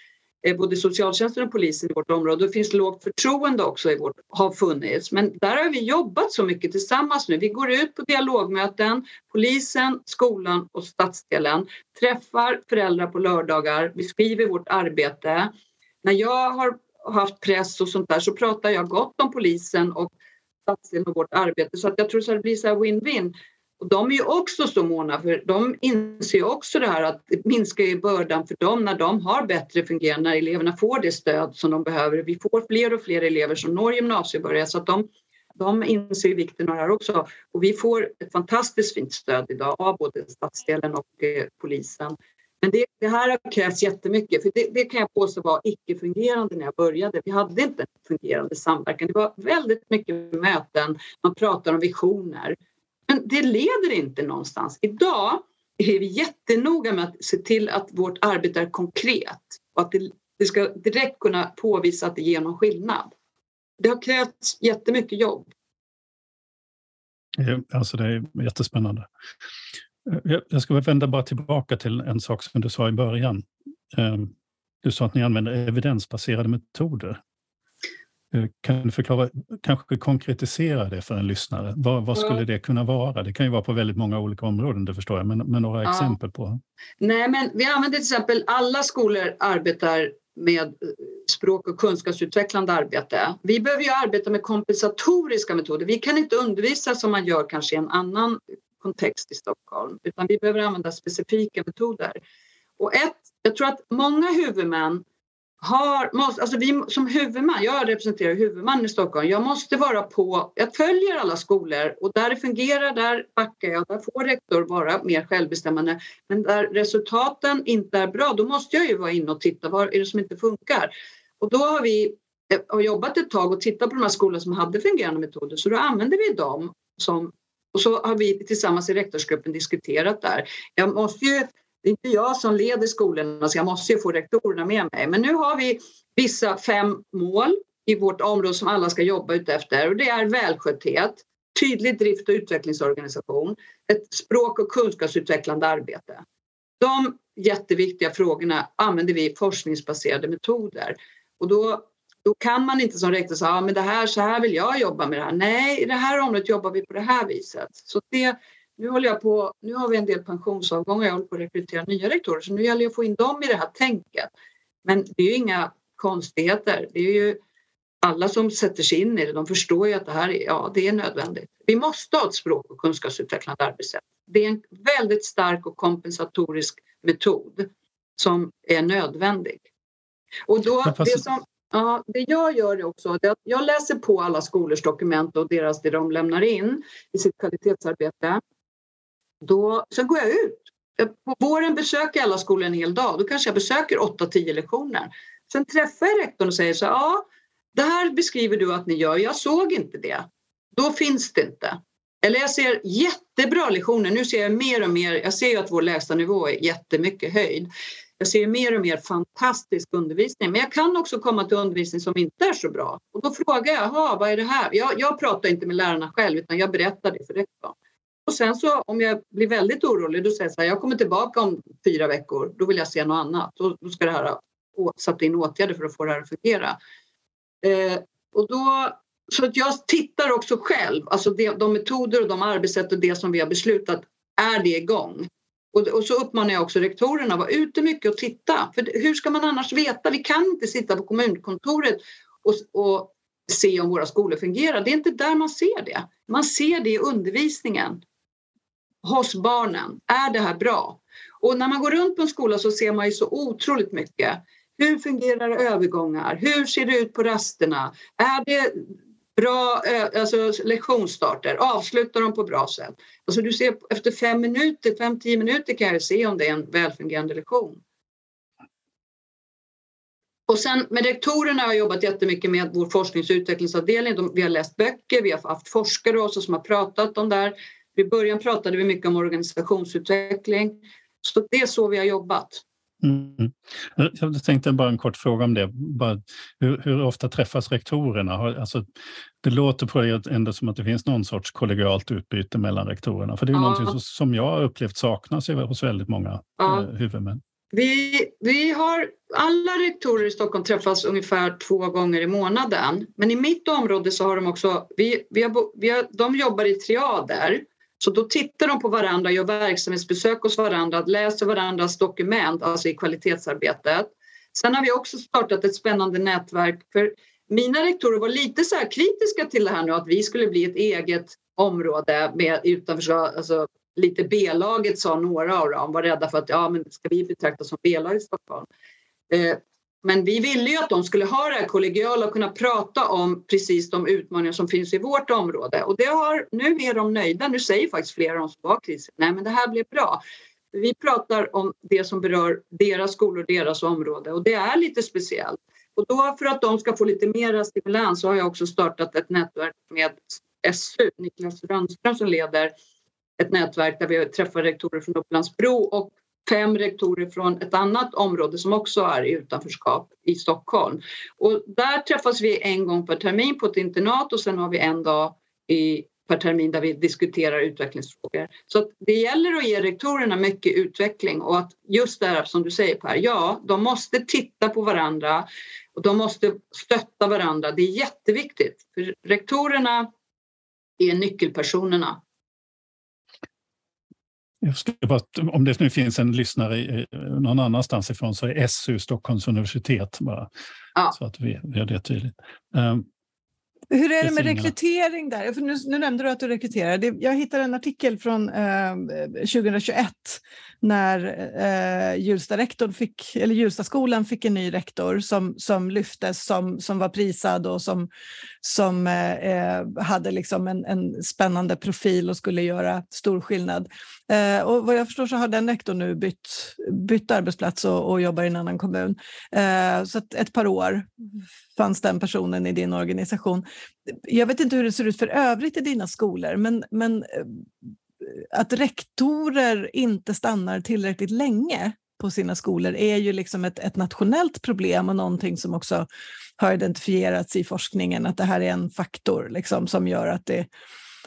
Eh, både socialtjänsten och polisen i vårt område. Det finns lågt förtroende också i vårt, har funnits. Men där har vi jobbat så mycket tillsammans nu. Vi går ut på dialogmöten, polisen, skolan och stadsdelen, träffar föräldrar på lördagar, vi skriver vårt arbete. När jag har haft press och sånt där så pratar jag gott om polisen och stadsdelen och vårt arbete så att jag tror att det blir så win-win. Och de är ju också så måna för de inser också det här att det minskar ju bördan för dem när de har bättre fungerande, när eleverna får det stöd som de behöver. Vi får fler och fler elever som når gymnasiebörjan så att de, de inser vikten av det här också. Och vi får ett fantastiskt fint stöd idag av både stadsdelen och eh, polisen. Men det, det, här har krävts jättemycket, för det, det kan jag påstå var icke-fungerande när jag började. Vi hade inte en fungerande samverkan. Det var väldigt mycket möten, man pratar om visioner. Men det leder inte någonstans. Idag är vi jättenoga med att se till att vårt arbete är konkret och att det, det ska direkt kunna påvisa att det ger någon skillnad. Det har krävts jättemycket jobb. Alltså det är jättespännande. Eh, jag ska vända bara tillbaka till en sak som du sa i början. Eh, du sa att ni använder evidensbaserade metoder. Eh, kan du förklara, kanske konkretisera det för en lyssnare? Vad, vad skulle det kunna vara? Det kan ju vara på väldigt många olika områden, det förstår jag, men, men några ja. exempel på? Nej, men vi använder till exempel, alla skolor arbetar med eh, språk och kunskapsutvecklande arbete. Vi behöver ju arbeta med kompensatoriska metoder. Vi kan inte undervisa som man gör kanske i en annan kontext i Stockholm, utan vi behöver använda specifika metoder. Och ett, jag tror att många huvudmän har, måste, alltså vi som huvudman, jag representerar huvudman i Stockholm, jag måste vara på, jag följer alla skolor och där det fungerar, där backar jag, där får rektor vara mer självbestämmande. Men där resultaten inte är bra, då måste jag ju vara inne och titta, vad är det som inte funkar? Och då har vi eh, har jobbat ett tag och tittat på de här skolorna som hade fungerande metoder, så då använder vi dem som och så har vi tillsammans i rektorsgruppen diskuterat där. Jag måste ju det är inte jag som leder skolorna så jag måste ju få rektorerna med mig. Men nu har vi vissa fem mål i vårt område som alla ska jobba utefter och det är välskötthet, tydlig drift och utvecklingsorganisation, ett språk och kunskapsutvecklande arbete. De jätteviktiga frågorna använder vi forskningsbaserade metoder och då, då kan man inte som rektor säga ah, det här, så här vill jag jobba med det här. Nej, i det här området jobbar vi på det här viset. Så det, nu, håller jag på, nu har vi en del pensionsavgångar, jag håller på att rekrytera nya rektorer så nu gäller det att få in dem i det här tänket. Men det är ju inga konstigheter. Det är ju alla som sätter sig in i det, de förstår ju att det här är, ja, det är nödvändigt. Vi måste ha ett språk och kunskapsutvecklande arbetssätt. Det är en väldigt stark och kompensatorisk metod som är nödvändig. Och då, det, som, ja, det jag gör är också att jag läser på alla skolors dokument och deras, det de lämnar in i sitt kvalitetsarbete. Då, sen går jag ut. På våren besöker jag alla skolor en hel dag. Då kanske jag besöker 8-10 lektioner. Sen träffar jag rektorn och säger så ja, det här beskriver du att ni gör. Jag såg inte det. Då finns det inte. Eller jag ser jättebra lektioner. Nu ser jag mer och mer. Jag ser ju att vår lägsta nivå är jättemycket höjd. Jag ser mer och mer fantastisk undervisning. Men jag kan också komma till undervisning som inte är så bra. Och då frågar jag, vad är det här? Jag, jag pratar inte med lärarna själv utan jag berättar det för rektorn. Och sen så om jag blir väldigt orolig då säger jag så här, jag kommer tillbaka om fyra veckor, då vill jag se något annat. Då, då ska det här ha satt in åtgärder för att få det här att fungera. Eh, och då, så att jag tittar också själv, alltså det, de metoder och de arbetssätt och det som vi har beslutat, är det igång? Och, och så uppmanar jag också rektorerna att vara ute mycket och titta. För hur ska man annars veta? Vi kan inte sitta på kommunkontoret och, och se om våra skolor fungerar. Det är inte där man ser det. Man ser det i undervisningen hos barnen. Är det här bra? Och när man går runt på en skola så ser man ju så otroligt mycket. Hur fungerar övergångar? Hur ser det ut på rasterna? Är det bra eh, alltså, lektionsstarter? Avslutar de på bra sätt? Alltså du ser efter fem minuter, fem, tio minuter kan jag se om det är en välfungerande lektion. Och sen med rektorerna har jag jobbat jättemycket med vår forsknings och utvecklingsavdelning. vi har läst böcker, vi har haft forskare också som har pratat om det här. I början pratade vi mycket om organisationsutveckling. Så det är så vi har jobbat. Mm. Jag tänkte bara en kort fråga om det. Bara, hur, hur, ofta träffas rektorerna? Alltså, det låter på er ändå som att det finns någon sorts kollegialt utbyte mellan rektorerna. För det är ja. någonting som jag har upplevt saknas hos väldigt många ja. eh, huvudmän. Vi, vi har, alla rektorer i Stockholm träffas ungefär två gånger i månaden. Men i mitt område så har de också, vi, vi har, vi har, de jobbar i triader. Så då tittar de på varandra, gör verksamhetsbesök hos varandra, läser varandras dokument, alltså i kvalitetsarbetet. Sen har vi också startat ett spännande nätverk för mina rektorer var lite så kritiska till det här nu att vi skulle bli ett eget område med utanförskap, alltså lite B-laget sa några av dem, var rädda för att ja, men ska vi betraktas som B-lag i Stockholm? Eh, men vi ville ju att de skulle ha det här kollegiala och kunna prata om precis de utmaningar som finns i vårt område. Och det har, nu är de nöjda. Nu säger faktiskt flera av dem som var kritiska, nej men det här blev bra. Vi pratar om det som berör deras skolor, och deras område och det är lite speciellt. Och då för att de ska få lite mer stimulans så har jag också startat ett nätverk med SU, Niklas Rönnström som leder ett nätverk där vi träffar rektorer från Upplandsbro och fem rektorer från ett annat område som också är i utanförskap i Stockholm. Och där träffas vi en gång per termin på ett internat och sen har vi en dag i, per termin där vi diskuterar utvecklingsfrågor. Så det gäller att ge rektorerna mycket utveckling och att just det här som du säger Per, ja, de måste titta på varandra och de måste stötta varandra. Det är jätteviktigt för rektorerna är nyckelpersonerna bara, om det nu finns en lyssnare någon annanstans ifrån så är SU Stockholms universitet. Bara, ja. Så att vi, vi har det tydligt. Um, hur är det med rekrytering där? För nu, nu nämnde du att du rekryterar. Jag hittade en artikel från eh, 2021 när eh, Hjulsta fick, eller Hjulstaskolan fick en ny rektor som, som lyftes, som, som var prisad och som, som eh, eh, hade liksom en, en spännande profil och skulle göra stor skillnad. Eh, och vad jag förstår så har den rektorn nu bytt, bytt arbetsplats och, och jobbar i en annan kommun. Eh, så ett par år fanns den personen i din organisation. Jag vet inte hur det ser ut för övrigt i dina skolor, men, men eh, att rektorer inte stannar tillräckligt länge på sina skolor är ju liksom ett, ett nationellt problem och någonting som också har identifierats i forskningen, att det här är en faktor liksom, som gör att det,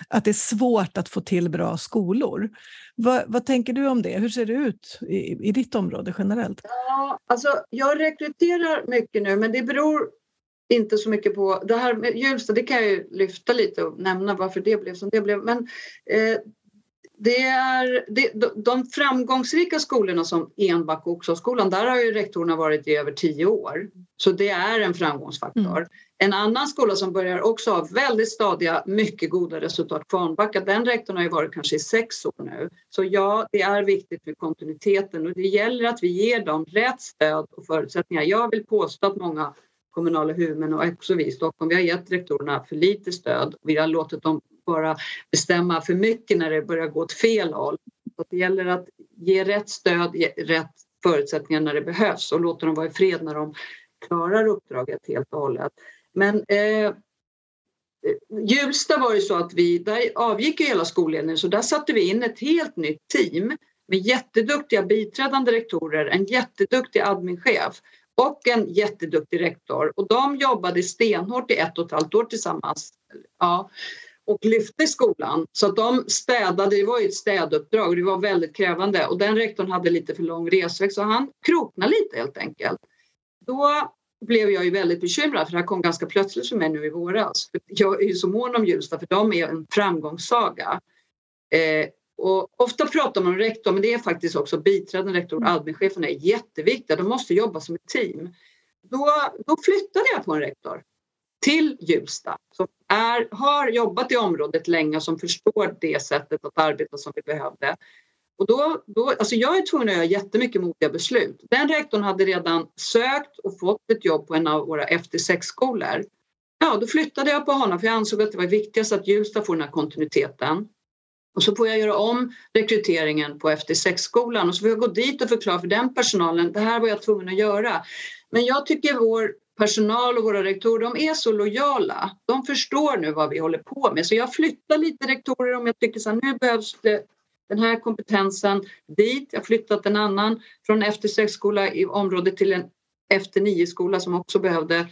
att det är svårt att få till bra skolor. Vad, vad tänker du om det? Hur ser det ut i, i ditt område generellt? Ja, alltså, jag rekryterar mycket nu, men det beror inte så mycket på... Det här med Hjulsta, det kan jag ju lyfta lite och nämna varför det blev som det blev. Men eh, det är, det, de framgångsrika skolorna som Enback och Oxhagsskolan, där har ju rektorerna varit i över tio år. Så det är en framgångsfaktor. Mm. En annan skola som börjar också ha väldigt stadiga, mycket goda resultat, Kvarnbacka, den rektorn har ju varit kanske i sex år nu. Så ja, det är viktigt med kontinuiteten och det gäller att vi ger dem rätt stöd och förutsättningar. Jag vill påstå att många kommunala huvudmän och också vi i Stockholm, vi har gett rektorerna för lite stöd. Vi har låtit dem bara bestämma för mycket när det börjar gå åt fel håll. Så det gäller att ge rätt stöd, ge rätt förutsättningar när det behövs och låta dem vara i fred när de klarar uppdraget helt och hållet. Men eh, Hjulsta var ju så att vi, där avgick ju hela skolledningen så där satte vi in ett helt nytt team med jätteduktiga biträdande rektorer, en jätteduktig adminchef och en jätteduktig rektor och de jobbade stenhårt i ett och ett halvt år tillsammans. Ja, och lyfte skolan. Så att de städade, det var ju ett städuppdrag och det var väldigt krävande och den rektorn hade lite för lång resväg så han kroknade lite helt enkelt. Då blev jag ju väldigt bekymrad för det här kom ganska plötsligt för mig nu i våras. Jag är ju så mån om Hjulsta för de är en framgångssaga. Eh, och ofta pratar man om rektor men det är faktiskt också biträdande rektor och mm. admincheferna är jätteviktiga. De måste jobba som ett team. Då, då flyttade jag på en rektor till Hjulsta som är, har jobbat i området länge och som förstår det sättet att arbeta som vi behövde. Och då, då, alltså jag är tvungen att göra jättemycket modiga beslut. Den rektorn hade redan sökt och fått ett jobb på en av våra FT6-skolor. Ja, då flyttade jag på honom för jag ansåg att det var viktigast att Hjulsta får den här kontinuiteten. Och så får jag göra om rekryteringen på FT6-skolan och så får jag gå dit och förklara för den personalen, det här var jag tvungen att göra. Men jag tycker vår personal och våra rektorer, de är så lojala. De förstår nu vad vi håller på med. Så jag flyttar lite rektorer om jag tycker att nu behövs det den här kompetensen dit. Jag har flyttat en annan från FT6-skola i området till en FT9-skola som också behövde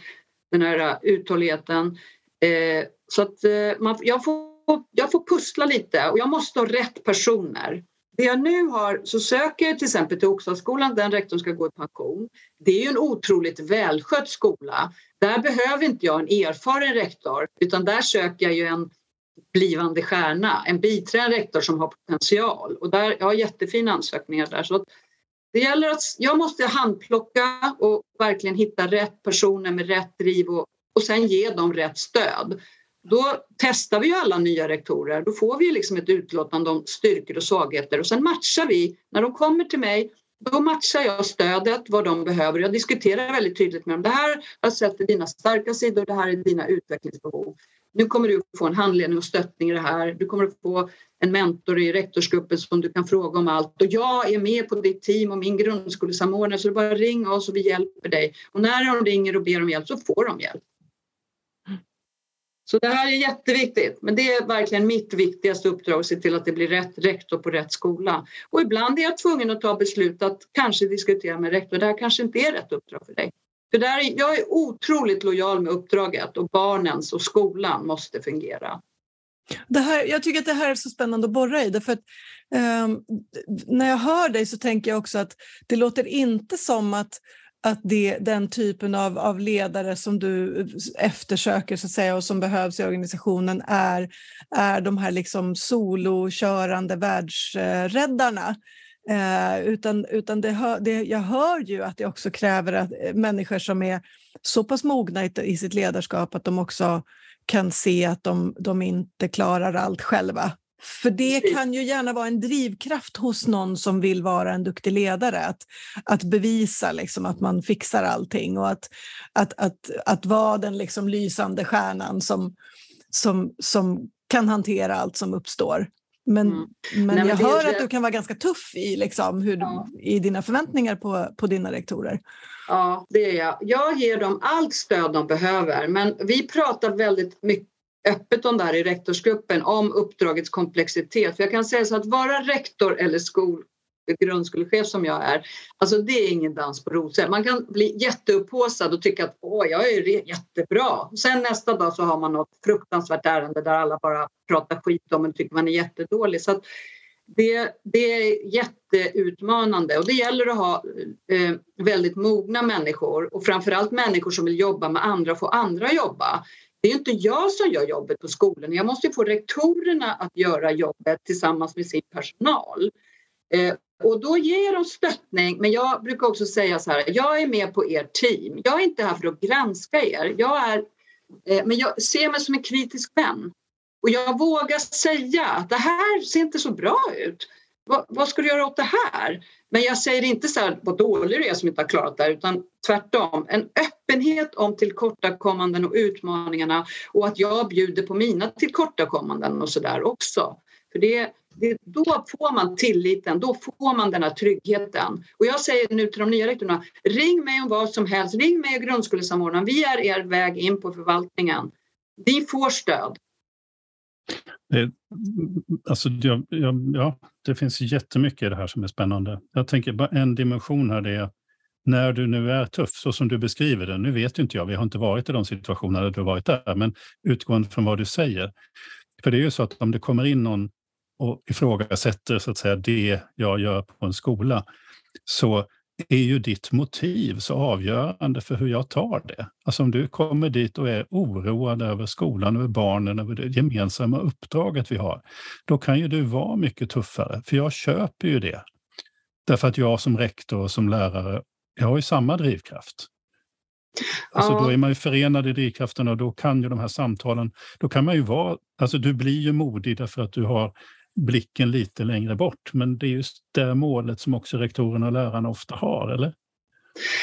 den här uthålligheten. Eh, så att eh, man, jag, får, jag får pussla lite och jag måste ha rätt personer. Det jag nu har, så söker jag till exempel till Oxaskolan, den rektorn ska gå i pension. Det är ju en otroligt välskött skola. Där behöver inte jag en erfaren rektor utan där söker jag ju en blivande stjärna, en biträdande rektor som har potential. Och där, jag har jättefina ansökningar där. Så det gäller att jag måste handplocka och verkligen hitta rätt personer med rätt driv och, och sen ge dem rätt stöd. Då testar vi ju alla nya rektorer. Då får vi liksom ett utlåtande om styrkor och svagheter och sen matchar vi. När de kommer till mig då matchar jag stödet, vad de behöver. Jag diskuterar väldigt tydligt med dem. Det här har sett är dina starka sidor, det här är dina utvecklingsbehov. Nu kommer du få en handledning och stöttning i det här. Du kommer att få en mentor i rektorsgruppen som du kan fråga om allt. Och jag är med på ditt team och min grundskolesamordnare så du bara ring oss och vi hjälper dig. Och när de ringer och ber om hjälp så får de hjälp. Så det här är jätteviktigt, men det är verkligen mitt viktigaste uppdrag att se till att det blir rätt rektor på rätt skola. Och ibland är jag tvungen att ta beslut att kanske diskutera med rektor, det här kanske inte är rätt uppdrag för dig. För där, jag är otroligt lojal med uppdraget och barnens och skolan måste fungera. Det här, jag tycker att det här är så spännande att borra i. Därför att, eh, när jag hör dig så tänker jag också att det låter inte som att att det, den typen av, av ledare som du eftersöker så att säga, och som behövs i organisationen är, är de här liksom solokörande världsräddarna. Eh, utan utan det, hör, det jag hör ju att det också kräver att eh, människor som är så pass mogna i, i sitt ledarskap att de också kan se att de, de inte klarar allt själva. För det kan ju gärna vara en drivkraft hos någon som vill vara en duktig ledare, att, att bevisa liksom att man fixar allting och att, att, att, att vara den liksom lysande stjärnan som, som, som kan hantera allt som uppstår. Men, mm. men, Nej, men jag hör det... att du kan vara ganska tuff i, liksom, hur, ja. i dina förväntningar på, på dina rektorer. Ja, det är jag. Jag ger dem allt stöd de behöver men vi pratar väldigt mycket öppet om det här i rektorsgruppen om uppdragets komplexitet. För jag kan säga så att vara rektor eller skol, grundskolechef som jag är, alltså det är ingen dans på rosor. Man kan bli jätteupphåsad och tycka att åh, jag är jättebra. Sen nästa dag så har man något fruktansvärt ärende där alla bara pratar skit om en och tycker man är jättedålig. Så det, det, är jätteutmanande och det gäller att ha eh, väldigt mogna människor och framförallt människor som vill jobba med andra och få andra jobba. Det är inte jag som gör jobbet på skolan. Jag måste få rektorerna att göra jobbet tillsammans med sin personal. Eh, och då ger de stöttning, men jag brukar också säga så här, jag är med på er team. Jag är inte här för att granska er, jag är, eh, men jag ser mig som en kritisk vän. Och jag vågar säga att det här ser inte så bra ut. Va, vad ska du göra åt det här? Men jag säger inte så här vad dålig du är som inte har klarat det här utan tvärtom. En öppenhet om tillkortakommanden och utmaningarna och att jag bjuder på mina tillkortakommanden och så där också. För det, det, då får man tilliten, då får man den här tryggheten. Och jag säger nu till de nya rektorerna, ring mig om vad som helst, ring mig och grundskolesamordnaren, vi är er väg in på förvaltningen. Vi får stöd. Det, alltså, ja, ja, ja, det finns jättemycket i det här som är spännande. Jag tänker bara en dimension här, det är när du nu är tuff, så som du beskriver det. Nu vet ju inte jag, vi har inte varit i de situationer där du har varit där, men utgående från vad du säger. För det är ju så att om det kommer in någon och ifrågasätter så att säga, det jag gör på en skola, så är ju ditt motiv så avgörande för hur jag tar det. Alltså om du kommer dit och är oroad över skolan, över barnen, över det gemensamma uppdraget vi har, då kan ju du vara mycket tuffare, för jag köper ju det. Därför att jag som rektor och som lärare, jag har ju samma drivkraft. Alltså ja. Då är man ju förenad i drivkraften och då kan ju de här samtalen, då kan man ju vara, alltså du blir ju modig därför att du har blicken lite längre bort, men det är just det målet som också rektorerna och lärarna ofta har, eller?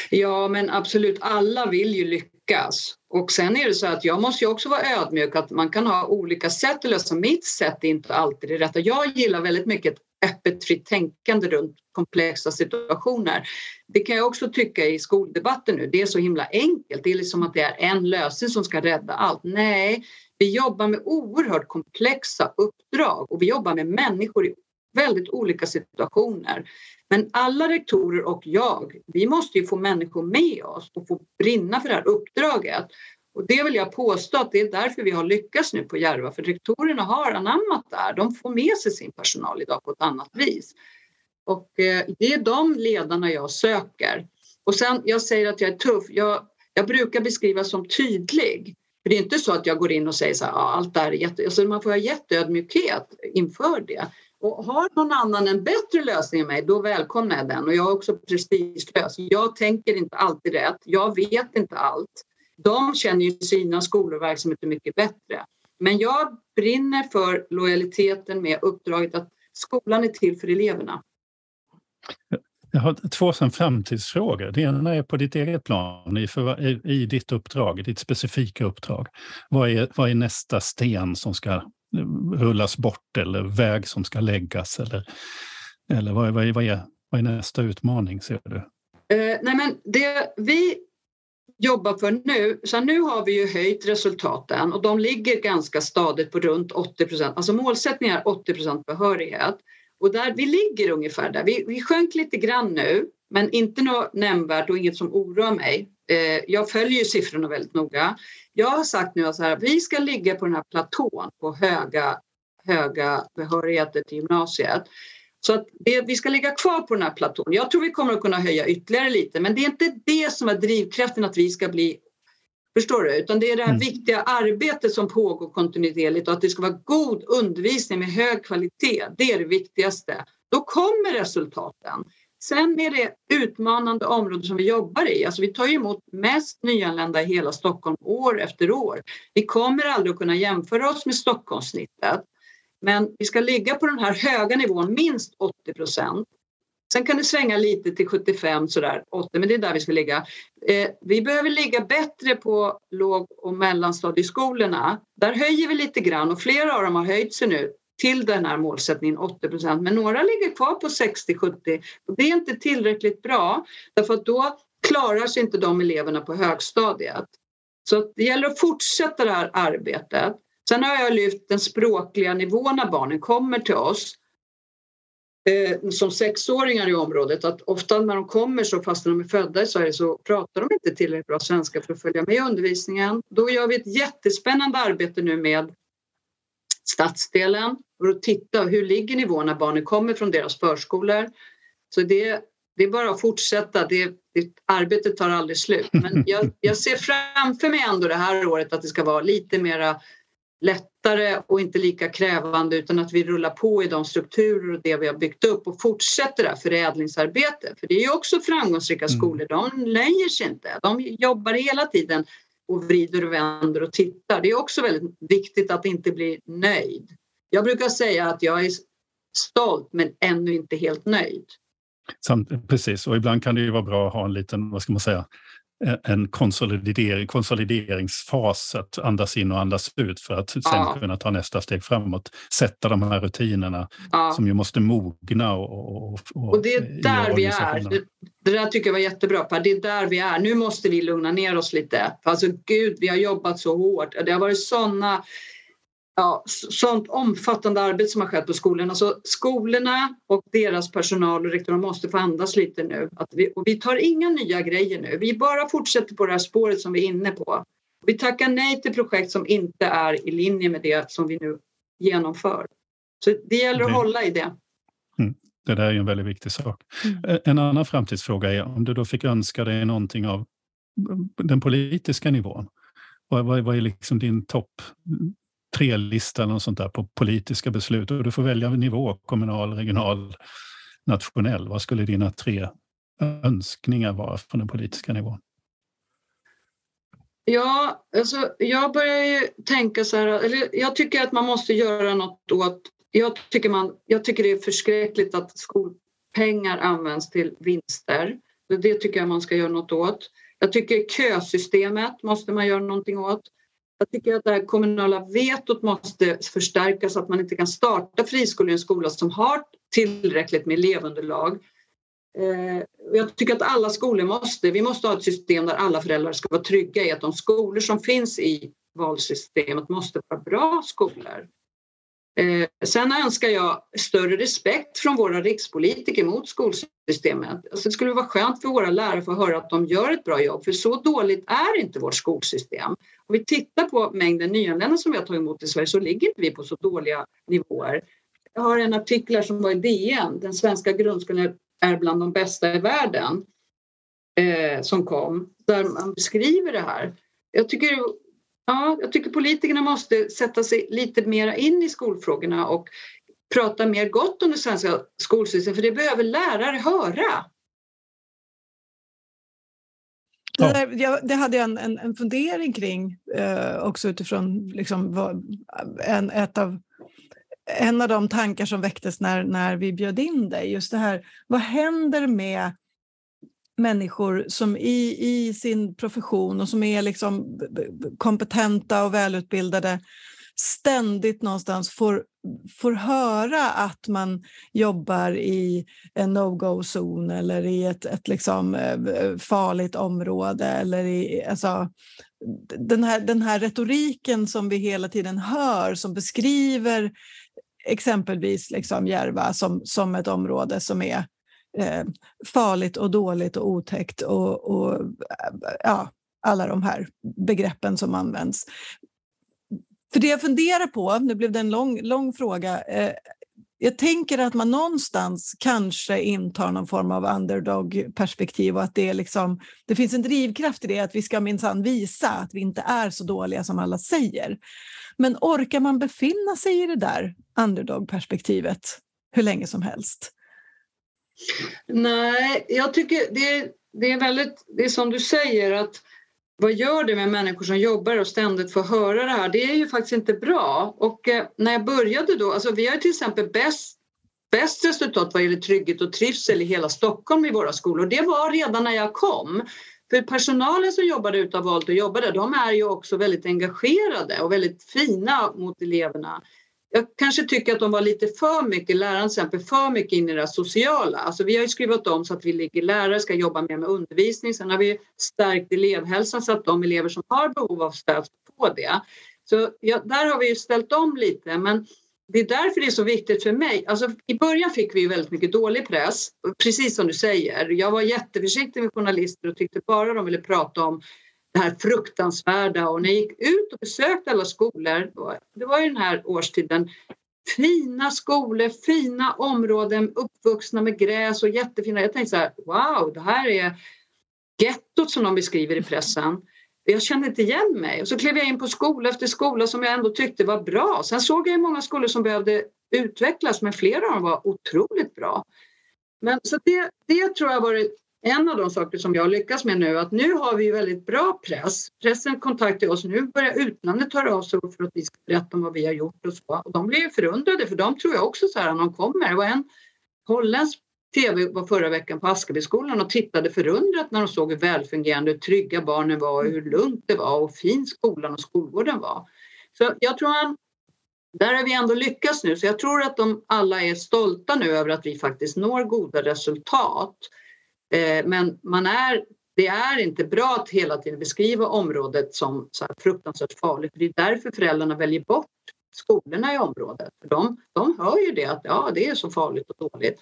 Ja, men absolut, alla vill ju lyckas. Och sen är det så att jag måste ju också vara ödmjuk att man kan ha olika sätt att lösa. Mitt sätt är inte alltid det rätta. Jag gillar väldigt mycket ett öppet fritt tänkande runt komplexa situationer. Det kan jag också tycka i skoldebatten nu. Det är så himla enkelt. Det är liksom att det är en lösning som ska rädda allt. Nej, vi jobbar med oerhört komplexa uppdrag och vi jobbar med människor i väldigt olika situationer. Men alla rektorer och jag, vi måste ju få människor med oss och få brinna för det här uppdraget. Och det vill jag påstå att det är därför vi har lyckats nu på Järva, för rektorerna har anammat det här. De får med sig sin personal idag på ett annat vis. Och eh, det är de ledarna jag söker. Och sen, jag säger att jag är tuff. Jag, jag brukar beskrivas som tydlig. För det är inte så att jag går in och säger så här, ja, allt det här är jätte... Alltså man får ha jätteödmjukhet inför det. Och har någon annan en bättre lösning än mig, då välkomnar jag den. Och jag är också prestigelös. Jag tänker inte alltid rätt. Jag vet inte allt. De känner ju sina skolor och verksamheter mycket bättre. Men jag brinner för lojaliteten med uppdraget att skolan är till för eleverna. Jag har två sen framtidsfrågor. Det ena är på ditt eget plan, i, för, i ditt uppdrag, ditt specifika uppdrag. Vad är, vad är nästa sten som ska rullas bort eller väg som ska läggas? Eller, eller vad, vad, vad, är, vad är nästa utmaning, ser du? Eh, nej men det vi jobbar för nu, så nu har vi ju höjt resultaten och de ligger ganska stadigt på runt 80 procent. Alltså målsättningen är 80 procent behörighet. Och där, vi ligger ungefär där. Vi, vi sjönk lite grann nu, men inte något nämnvärt och inget som oroar mig. Eh, jag följer ju siffrorna väldigt noga. Jag har sagt nu att vi ska ligga på den här platån på höga, höga behörigheter till gymnasiet. Så att det, vi ska ligga kvar på den här platån. Jag tror vi kommer att kunna höja ytterligare lite men det är inte det som är drivkraften att vi ska bli Förstår du? Utan det är det här mm. viktiga arbetet som pågår kontinuerligt och att det ska vara god undervisning med hög kvalitet. Det är det viktigaste. Då kommer resultaten. Sen är det utmanande områden som vi jobbar i. Alltså vi tar emot mest nyanlända i hela Stockholm år efter år. Vi kommer aldrig att kunna jämföra oss med Stockholmssnittet. Men vi ska ligga på den här höga nivån, minst 80 procent. Sen kan det svänga lite till 75 sådär, 80, men det är där vi ska ligga. Eh, vi behöver ligga bättre på låg och mellanstadieskolorna. Där höjer vi lite grann och flera av dem har höjt sig nu till den här målsättningen 80 procent, men några ligger kvar på 60-70 och det är inte tillräckligt bra därför att då klarar sig inte de eleverna på högstadiet. Så det gäller att fortsätta det här arbetet. Sen har jag lyft den språkliga nivån när barnen kommer till oss eh, som sexåringar i området att ofta när de kommer så fast de är födda i Sverige så pratar de inte tillräckligt bra svenska för att följa med i undervisningen. Då gör vi ett jättespännande arbete nu med stadsdelen för att titta hur ligger nivån när barnen kommer från deras förskolor. Så det, det är bara att fortsätta. Det, det, arbetet tar aldrig slut. Men jag, jag ser framför mig ändå det här året att det ska vara lite mera lättare och inte lika krävande utan att vi rullar på i de strukturer och det vi har byggt upp och fortsätter det här förädlingsarbetet. För det är ju också framgångsrika mm. skolor, de nöjer sig inte. De jobbar hela tiden och vrider och vänder och tittar. Det är också väldigt viktigt att inte bli nöjd. Jag brukar säga att jag är stolt men ännu inte helt nöjd. Samt, precis, och ibland kan det ju vara bra att ha en liten, vad ska man säga, en konsolidering, konsolideringsfas, att andas in och andas ut för att sen ja. kunna ta nästa steg framåt. Sätta de här rutinerna ja. som ju måste mogna. Och, och, och det är där vi är. Det, det, där tycker jag var jättebra Per. Det är där vi är. Nu måste vi lugna ner oss lite. Alltså gud, vi har jobbat så hårt. Det har varit sådana ja, sånt omfattande arbete som har skett på skolorna. Så skolorna och deras personal och rektorer måste få andas lite nu. Att vi, och vi tar inga nya grejer nu. Vi bara fortsätter på det här spåret som vi är inne på. Vi tackar nej till projekt som inte är i linje med det som vi nu genomför. Så det gäller att det, hålla i det. Mm, det där är en väldigt viktig sak. Mm. En annan framtidsfråga är om du då fick önska dig någonting av den politiska nivån. Vad, vad, vad är liksom din topp tre-lista eller sånt där på politiska beslut och du får välja nivå, kommunal, regional, nationell. Vad skulle dina tre önskningar vara från den politiska nivån? Ja, alltså, jag börjar ju tänka så här, eller jag tycker att man måste göra något åt jag tycker, man, jag tycker det är förskräckligt att skolpengar används till vinster. Det tycker jag man ska göra något åt. Jag tycker kösystemet måste man göra någonting åt. Jag tycker att det här kommunala vetot måste förstärkas så att man inte kan starta friskolor i en skola som har tillräckligt med elevunderlag. Eh, jag tycker att alla skolor måste, vi måste ha ett system där alla föräldrar ska vara trygga i att de skolor som finns i valsystemet måste vara bra skolor. Eh, sen önskar jag större respekt från våra rikspolitiker mot skolsystemet. Alltså det skulle vara skönt för våra lärare att få höra att de gör ett bra jobb för så dåligt är inte vårt skolsystem. Om vi tittar på mängden nyanlända som vi har tagit emot i Sverige så ligger inte vi på så dåliga nivåer. Jag har en artikel som var i DN, den svenska grundskolan är bland de bästa i världen, eh, som kom, där man beskriver det här. Jag tycker Ja, jag tycker politikerna måste sätta sig lite mer in i skolfrågorna och prata mer gott om det svenska skolsystemet för det behöver lärare höra. Det, där, jag, det hade jag en, en, en fundering kring eh, också utifrån liksom, vad, en, ett av, en av de tankar som väcktes när, när vi bjöd in dig. Just det här, vad händer med människor som i, i sin profession och som är liksom kompetenta och välutbildade ständigt någonstans får, får höra att man jobbar i en no-go-zon eller i ett, ett liksom eh, farligt område. Eller i, alltså, den, här, den här retoriken som vi hela tiden hör som beskriver exempelvis liksom Järva som, som ett område som är eh, farligt och dåligt och otäckt och, och ja, alla de här begreppen som används. För det jag funderar på, nu blev det en lång, lång fråga, eh, jag tänker att man någonstans kanske intar någon form av underdog-perspektiv och att det, är liksom, det finns en drivkraft i det, att vi ska minsann visa att vi inte är så dåliga som alla säger. Men orkar man befinna sig i det där underdog-perspektivet hur länge som helst? Nej, jag tycker det, det är väldigt, det är som du säger att vad gör det med människor som jobbar och ständigt får höra det här? Det är ju faktiskt inte bra. Och eh, när jag började då, alltså vi har till exempel bäst, bäst resultat vad gäller trygghet och trivsel i hela Stockholm i våra skolor. Det var redan när jag kom. För personalen som jobbade ute har valt att jobba där, de är ju också väldigt engagerade och väldigt fina mot eleverna jag kanske tycker att de var lite för mycket, läraren till exempel, för mycket in i det sociala. Alltså vi har ju skrivit om så att vi ligger lärare ska jobba mer med undervisning. Sen har vi stärkt elevhälsan så att de elever som har behov av stöd får det. Så ja, där har vi ju ställt om lite men det är därför det är så viktigt för mig. Alltså, I början fick vi ju väldigt mycket dålig press, precis som du säger. Jag var jätteförsiktig med journalister och tyckte bara de ville prata om det här fruktansvärda och när jag gick ut och besökte alla skolor, det var ju den här årstiden, fina skolor, fina områden, uppvuxna med gräs och jättefina. Jag tänkte så här, wow, det här är gettot som de beskriver i pressen. Jag kände inte igen mig och så klev jag in på skola efter skola som jag ändå tyckte var bra. Sen såg jag många skolor som behövde utvecklas men flera av dem var otroligt bra. Men så det, det tror jag varit en av de saker som jag lyckas med nu är att nu har vi väldigt bra press. Pressen kontaktar oss. Nu börjar utlandet höra av sig för att vi ska berätta om vad vi har gjort och så. Och de blir förundrade för de tror jag också så här när de kommer. Det var en holländsk tv var förra veckan på Askebyskolan och tittade förundrat när de såg hur välfungerande och trygga barnen var och hur lugnt det var och fin skolan och skolgården var. Så jag tror att där har vi ändå lyckats nu så jag tror att de alla är stolta nu över att vi faktiskt når goda resultat. Eh, men man är, det är inte bra att hela tiden beskriva området som så fruktansvärt farligt. Det är därför föräldrarna väljer bort skolorna i området. De, de hör ju det att ja, det är så farligt och dåligt.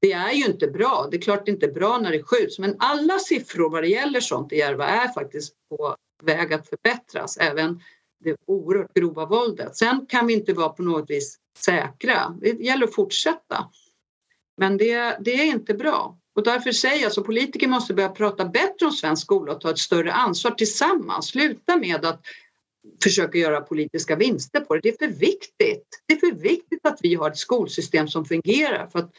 Det är ju inte bra. Det är klart det inte är bra när det skjuts men alla siffror vad det gäller sånt i Järva är faktiskt på väg att förbättras. Även det oerhört grova våldet. Sen kan vi inte vara på något vis säkra. Det gäller att fortsätta. Men det, det är inte bra. Och därför säger jag att politiker måste börja prata bättre om svensk skola och ta ett större ansvar tillsammans. Sluta med att försöka göra politiska vinster på det. Det är för viktigt. Det är för viktigt att vi har ett skolsystem som fungerar för att,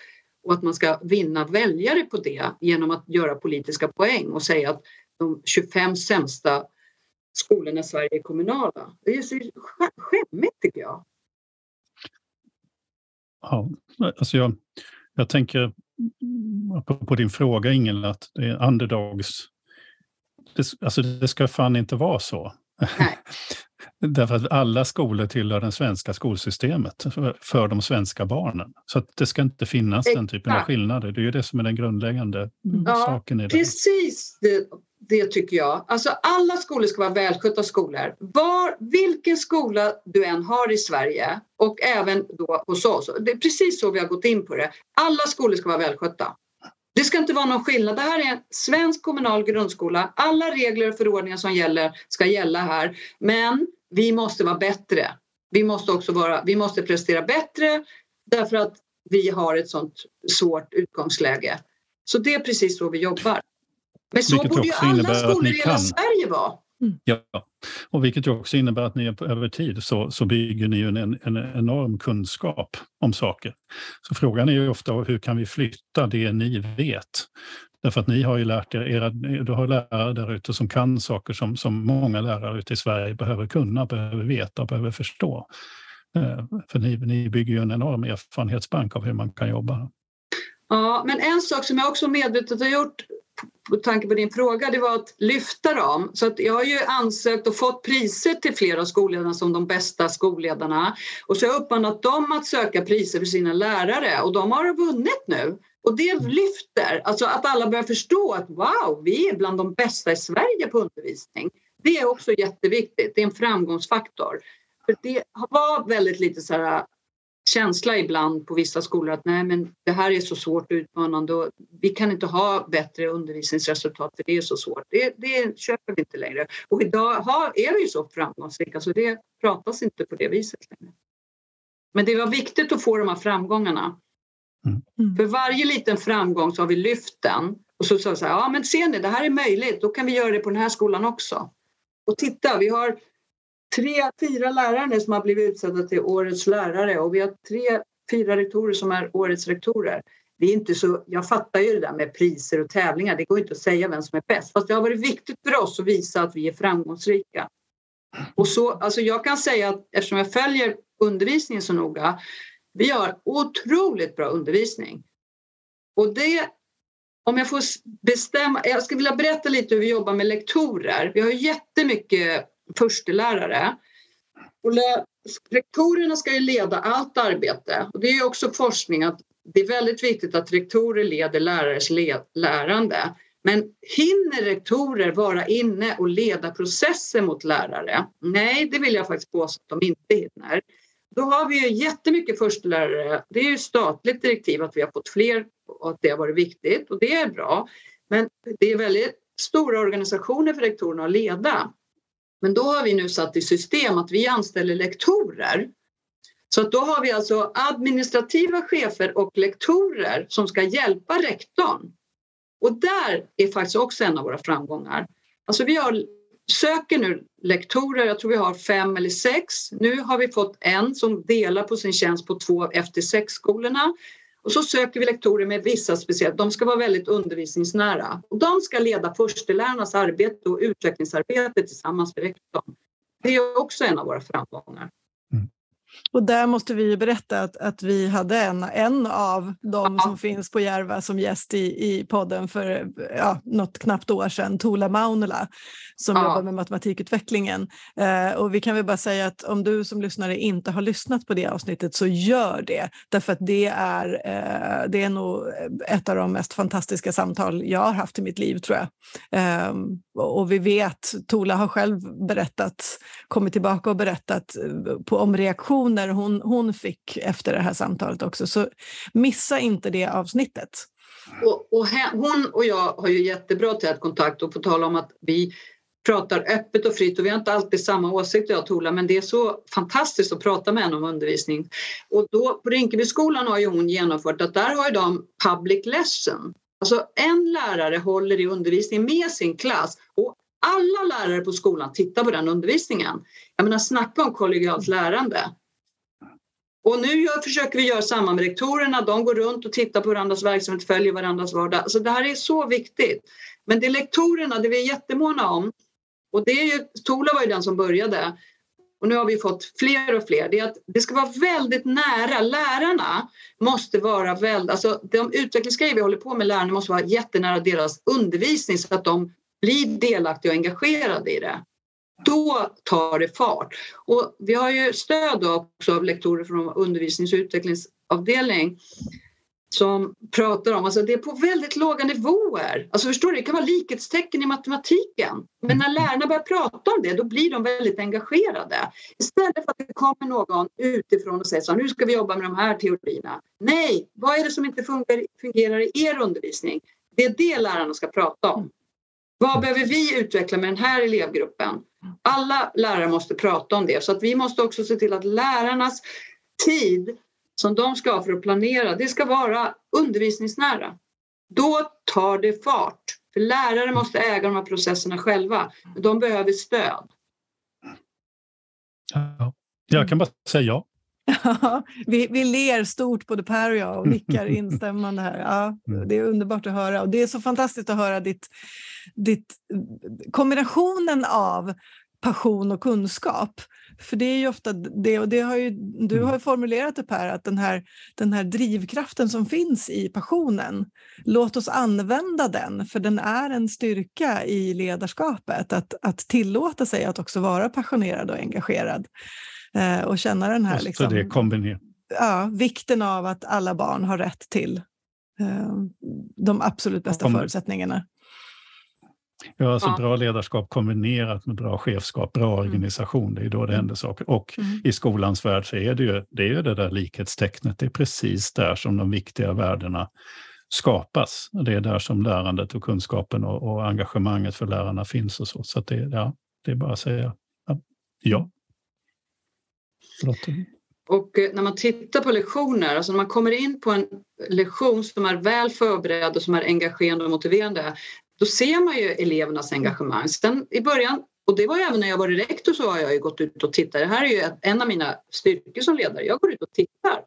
och att man ska vinna väljare på det genom att göra politiska poäng och säga att de 25 sämsta skolorna i Sverige är kommunala. Det är så skämmigt tycker jag. Ja, alltså jag, jag tänker på din fråga Ingela, att det är underdogs. Det, alltså det ska fan inte vara så. Nej. Därför att alla skolor tillhör det svenska skolsystemet för de svenska barnen. Så det ska inte finnas Exakt. den typen av skillnader. Det är ju det som är den grundläggande ja, saken i det. Precis det, det tycker jag. Alltså alla skolor ska vara välskötta skolor. Var, vilken skola du än har i Sverige och även då hos oss. Det är precis så vi har gått in på det. Alla skolor ska vara välskötta. Det ska inte vara någon skillnad. Det här är en svensk kommunal grundskola. Alla regler och förordningar som gäller ska gälla här. Men vi måste vara bättre. Vi måste också vara, vi måste prestera bättre därför att vi har ett sånt svårt utgångsläge. Så det är precis så vi jobbar. Men så borde ju alla skolor i hela Sverige vara. Mm. Ja, och vilket ju också innebär att ni över tid så, så bygger ni en, en, enorm kunskap om saker. Så frågan är ju ofta hur kan vi flytta det ni vet? Därför att ni har ju lärt er, era, du har lärare där ute som kan saker som, som många lärare ute i Sverige behöver kunna, behöver veta, behöver förstå. Eh, för ni, ni bygger ju en enorm erfarenhetsbank av hur man kan jobba. Ja, men en sak som jag också medvetet har gjort med tanke på din fråga, det var att lyfta dem. Så att jag har ju ansökt och fått priser till flera av skolledarna som de bästa skolledarna. Och så har jag uppmanat dem att söka priser för sina lärare och de har vunnit nu. Och det lyfter, alltså att alla börjar förstå att wow, vi är bland de bästa i Sverige på undervisning. Det är också jätteviktigt, det är en framgångsfaktor. För det var väldigt lite så här känsla ibland på vissa skolor att nej men det här är så svårt och utmanande och vi kan inte ha bättre undervisningsresultat för det är så svårt. Det, det köper vi inte längre. Och idag har, är vi ju så framgångsrika så det pratas inte på det viset längre. Men det var viktigt att få de här framgångarna. Mm. För varje liten framgång så har vi lyft den och så sa vi så här, ja men ser ni det här är möjligt, då kan vi göra det på den här skolan också. Och titta, vi har tre, fyra lärare som har blivit utsedda till årets lärare och vi har tre, fyra rektorer som är årets rektorer. Det är inte så, jag fattar ju det där med priser och tävlingar, det går inte att säga vem som är bäst. Fast det har varit viktigt för oss att visa att vi är framgångsrika. Och så, alltså jag kan säga att eftersom jag följer undervisningen så noga, vi har otroligt bra undervisning. Och det, om jag får bestämma, jag skulle vilja berätta lite hur vi jobbar med lektorer. Vi har jättemycket förstelärare. Och rektorerna ska ju leda allt arbete och det är också forskning att det är väldigt viktigt att rektorer leder lärares lärande. Men hinner rektorer vara inne och leda processer mot lärare? Nej, det vill jag faktiskt påstå att de inte hinner. Då har vi ju jättemycket förstelärare. Det är ju statligt direktiv att vi har fått fler och att det har varit viktigt och det är bra. Men det är väldigt stora organisationer för rektorerna att leda. Men då har vi nu satt i system att vi anställer lektorer. Så att då har vi alltså administrativa chefer och lektorer som ska hjälpa rektorn. Och där är faktiskt också en av våra framgångar. Alltså vi har, söker nu lektorer, jag tror vi har fem eller sex. Nu har vi fått en som delar på sin tjänst på två efter sex skolorna och så söker vi lektorer med vissa speciella, de ska vara väldigt undervisningsnära. Och de ska leda förstelärarnas arbete och utvecklingsarbete tillsammans med rektorn. Det är också en av våra framgångar. Och där måste vi berätta att, att vi hade en, en av de ja. som finns på Järva som gäst i, i podden för ja, något knappt år sedan, Tola Maunela, som ja. jobbar med matematikutvecklingen. Eh, och vi kan väl bara säga att om du som lyssnare inte har lyssnat på det avsnittet så gör det, därför att det är, eh, det är nog ett av de mest fantastiska samtal jag har haft i mitt liv, tror jag. Eh, och vi vet, Tola har själv berättat, kommit tillbaka och berättat eh, på, om reaktioner hon, hon fick efter det här samtalet också. Så missa inte det avsnittet. Och, och hon och jag har ju jättebra tät kontakt och på tal om att vi pratar öppet och fritt och vi har inte alltid samma åsikter jag och Tola men det är så fantastiskt att prata med henne om undervisning. Och då på Rinkebyskolan har ju hon genomfört att där har ju de public lesson Alltså en lärare håller i undervisningen med sin klass och alla lärare på skolan tittar på den undervisningen. Jag menar snacka om kollegialt lärande. Och nu gör, försöker vi göra samma med rektorerna. De går runt och tittar på varandras verksamhet, följer varandras vardag. Så det här är så viktigt. Men det är lektorerna, det vi är jättemåna om, Och det är ju, Tola var ju den som började och nu har vi fått fler och fler, det är att det ska vara väldigt nära. Lärarna måste vara väldigt, alltså de utvecklingsgrejer vi håller på med lärarna måste vara jättenära deras undervisning så att de blir delaktiga och engagerade i det. Då tar det fart. Och vi har ju stöd också av lektorer från undervisnings och utvecklingsavdelning som pratar om, alltså det är på väldigt låga nivåer. Alltså förstår du, det kan vara likhetstecken i matematiken. Men när lärarna börjar prata om det, då blir de väldigt engagerade. Istället för att det kommer någon utifrån och säger så nu ska vi jobba med de här teorierna. Nej, vad är det som inte fungerar i er undervisning? Det är det lärarna ska prata om. Vad behöver vi utveckla med den här elevgruppen? Alla lärare måste prata om det så att vi måste också se till att lärarnas tid som de ska ha för att planera, det ska vara undervisningsnära. Då tar det fart. För lärare måste äga de här processerna själva. De behöver stöd. Ja, jag kan bara säga ja. Ja, vi, vi ler stort både Per och jag och nickar instämmande här. Ja, mm. det är underbart att höra och det är så fantastiskt att höra ditt, ditt kombinationen av passion och kunskap. För det är ju ofta det, och det har ju, du mm. har ju formulerat det Per, att den här, den här drivkraften som finns i passionen, låt oss använda den, för den är en styrka i ledarskapet, att, att tillåta sig att också vara passionerad och engagerad eh, och känna den här... Liksom, det kombinerat. Ja, vikten av att alla barn har rätt till eh, de absolut bästa förutsättningarna. Ja, alltså ja. bra ledarskap kombinerat med bra chefskap, bra mm. organisation, det är då det händer saker. Och mm. i skolans värld så är det ju det, är det där likhetstecknet, det är precis där som de viktiga värdena skapas. Det är där som lärandet och kunskapen och, och engagemanget för lärarna finns och så. Så det, ja, det är bara att säga ja. ja. Och eh, när man tittar på lektioner, alltså när man kommer in på en lektion som är väl förberedd och som är engagerande och motiverande, då ser man ju elevernas engagemang. Sen i början, och det var ju även när jag var rektor så har jag ju gått ut och tittat. Det här är ju en av mina styrkor som ledare. Jag går ut och tittar.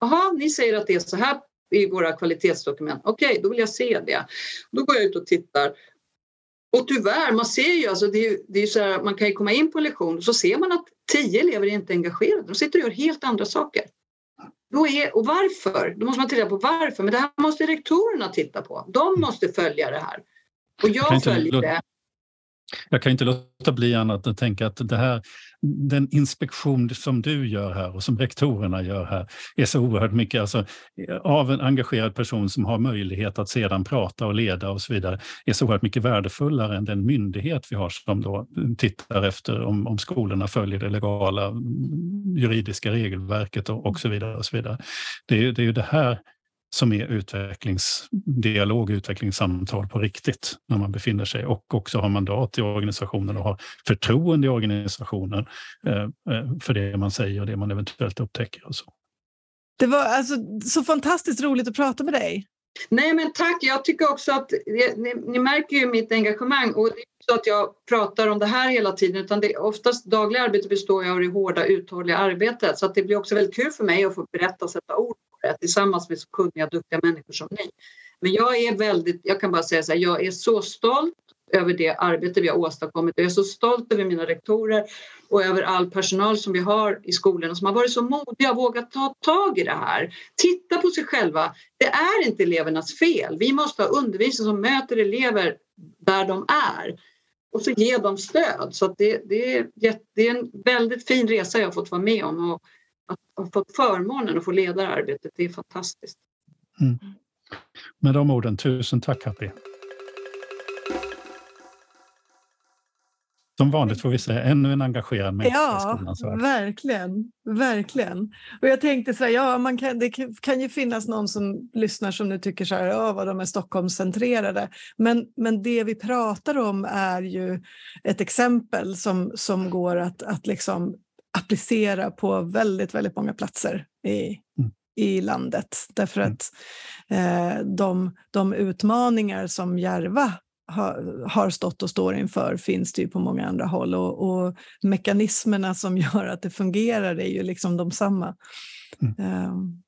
Jaha, ni säger att det är så här i våra kvalitetsdokument. Okej, okay, då vill jag se det. Då går jag ut och tittar. Och tyvärr, man ser ju alltså, det är, det är så här, man kan ju komma in på en lektion och så ser man att tio elever är inte engagerade. De sitter och gör helt andra saker. Då är, och varför? Då måste man titta på varför. Men det här måste rektorerna titta på. De måste följa det här. Och jag följer det. Jag kan inte låta bli annat att tänka att det här, den inspektion som du gör här och som rektorerna gör här är så oerhört mycket alltså, av en engagerad person som har möjlighet att sedan prata och leda och så vidare är så oerhört mycket värdefullare än den myndighet vi har som då tittar efter om, om skolorna följer det legala juridiska regelverket och, och så vidare. Och så vidare. Det, är, det är ju det här som är utvecklingsdialog, utvecklingssamtal på riktigt när man befinner sig och också har mandat i organisationen och har förtroende i organisationen eh, eh, för det man säger och det man eventuellt upptäcker. Och så. Det var alltså så fantastiskt roligt att prata med dig. Nej men tack, jag tycker också att ni, ni märker ju mitt engagemang och det är så att jag pratar om det här hela tiden utan det oftast dagliga arbete består ju av det hårda uthålliga arbetet så att det blir också väldigt kul för mig att få berätta och sätta ord tillsammans med så kunniga, duktiga människor som ni. Men jag är väldigt, jag kan bara säga så här, jag är så stolt över det arbete vi har åstadkommit. Jag är så stolt över mina rektorer och över all personal som vi har i skolorna som har varit så modiga och vågat ta tag i det här. Titta på sig själva. Det är inte elevernas fel. Vi måste ha undervisning som möter elever där de är och så ge dem stöd. Så det, det, är, det är en väldigt fin resa jag har fått vara med om. Och att ha fått förmånen att få leda arbetet, det är fantastiskt. Mm. Med de orden, tusen tack Happy. Som vanligt får vi säga ännu en engagerad människa ja, i skolans. Verkligen, verkligen. Och jag tänkte så här, ja, man kan, det kan ju finnas någon som lyssnar som nu tycker så här, ja, vad de är Stockholmscentrerade. Men, men det vi pratar om är ju ett exempel som, som går att, att liksom applicera på väldigt, väldigt många platser i, mm. i landet. Därför mm. att eh, de, de utmaningar som Järva har, har stått och står inför finns det ju på många andra håll och, och mekanismerna som gör att det fungerar är ju liksom de samma. Mm. Um,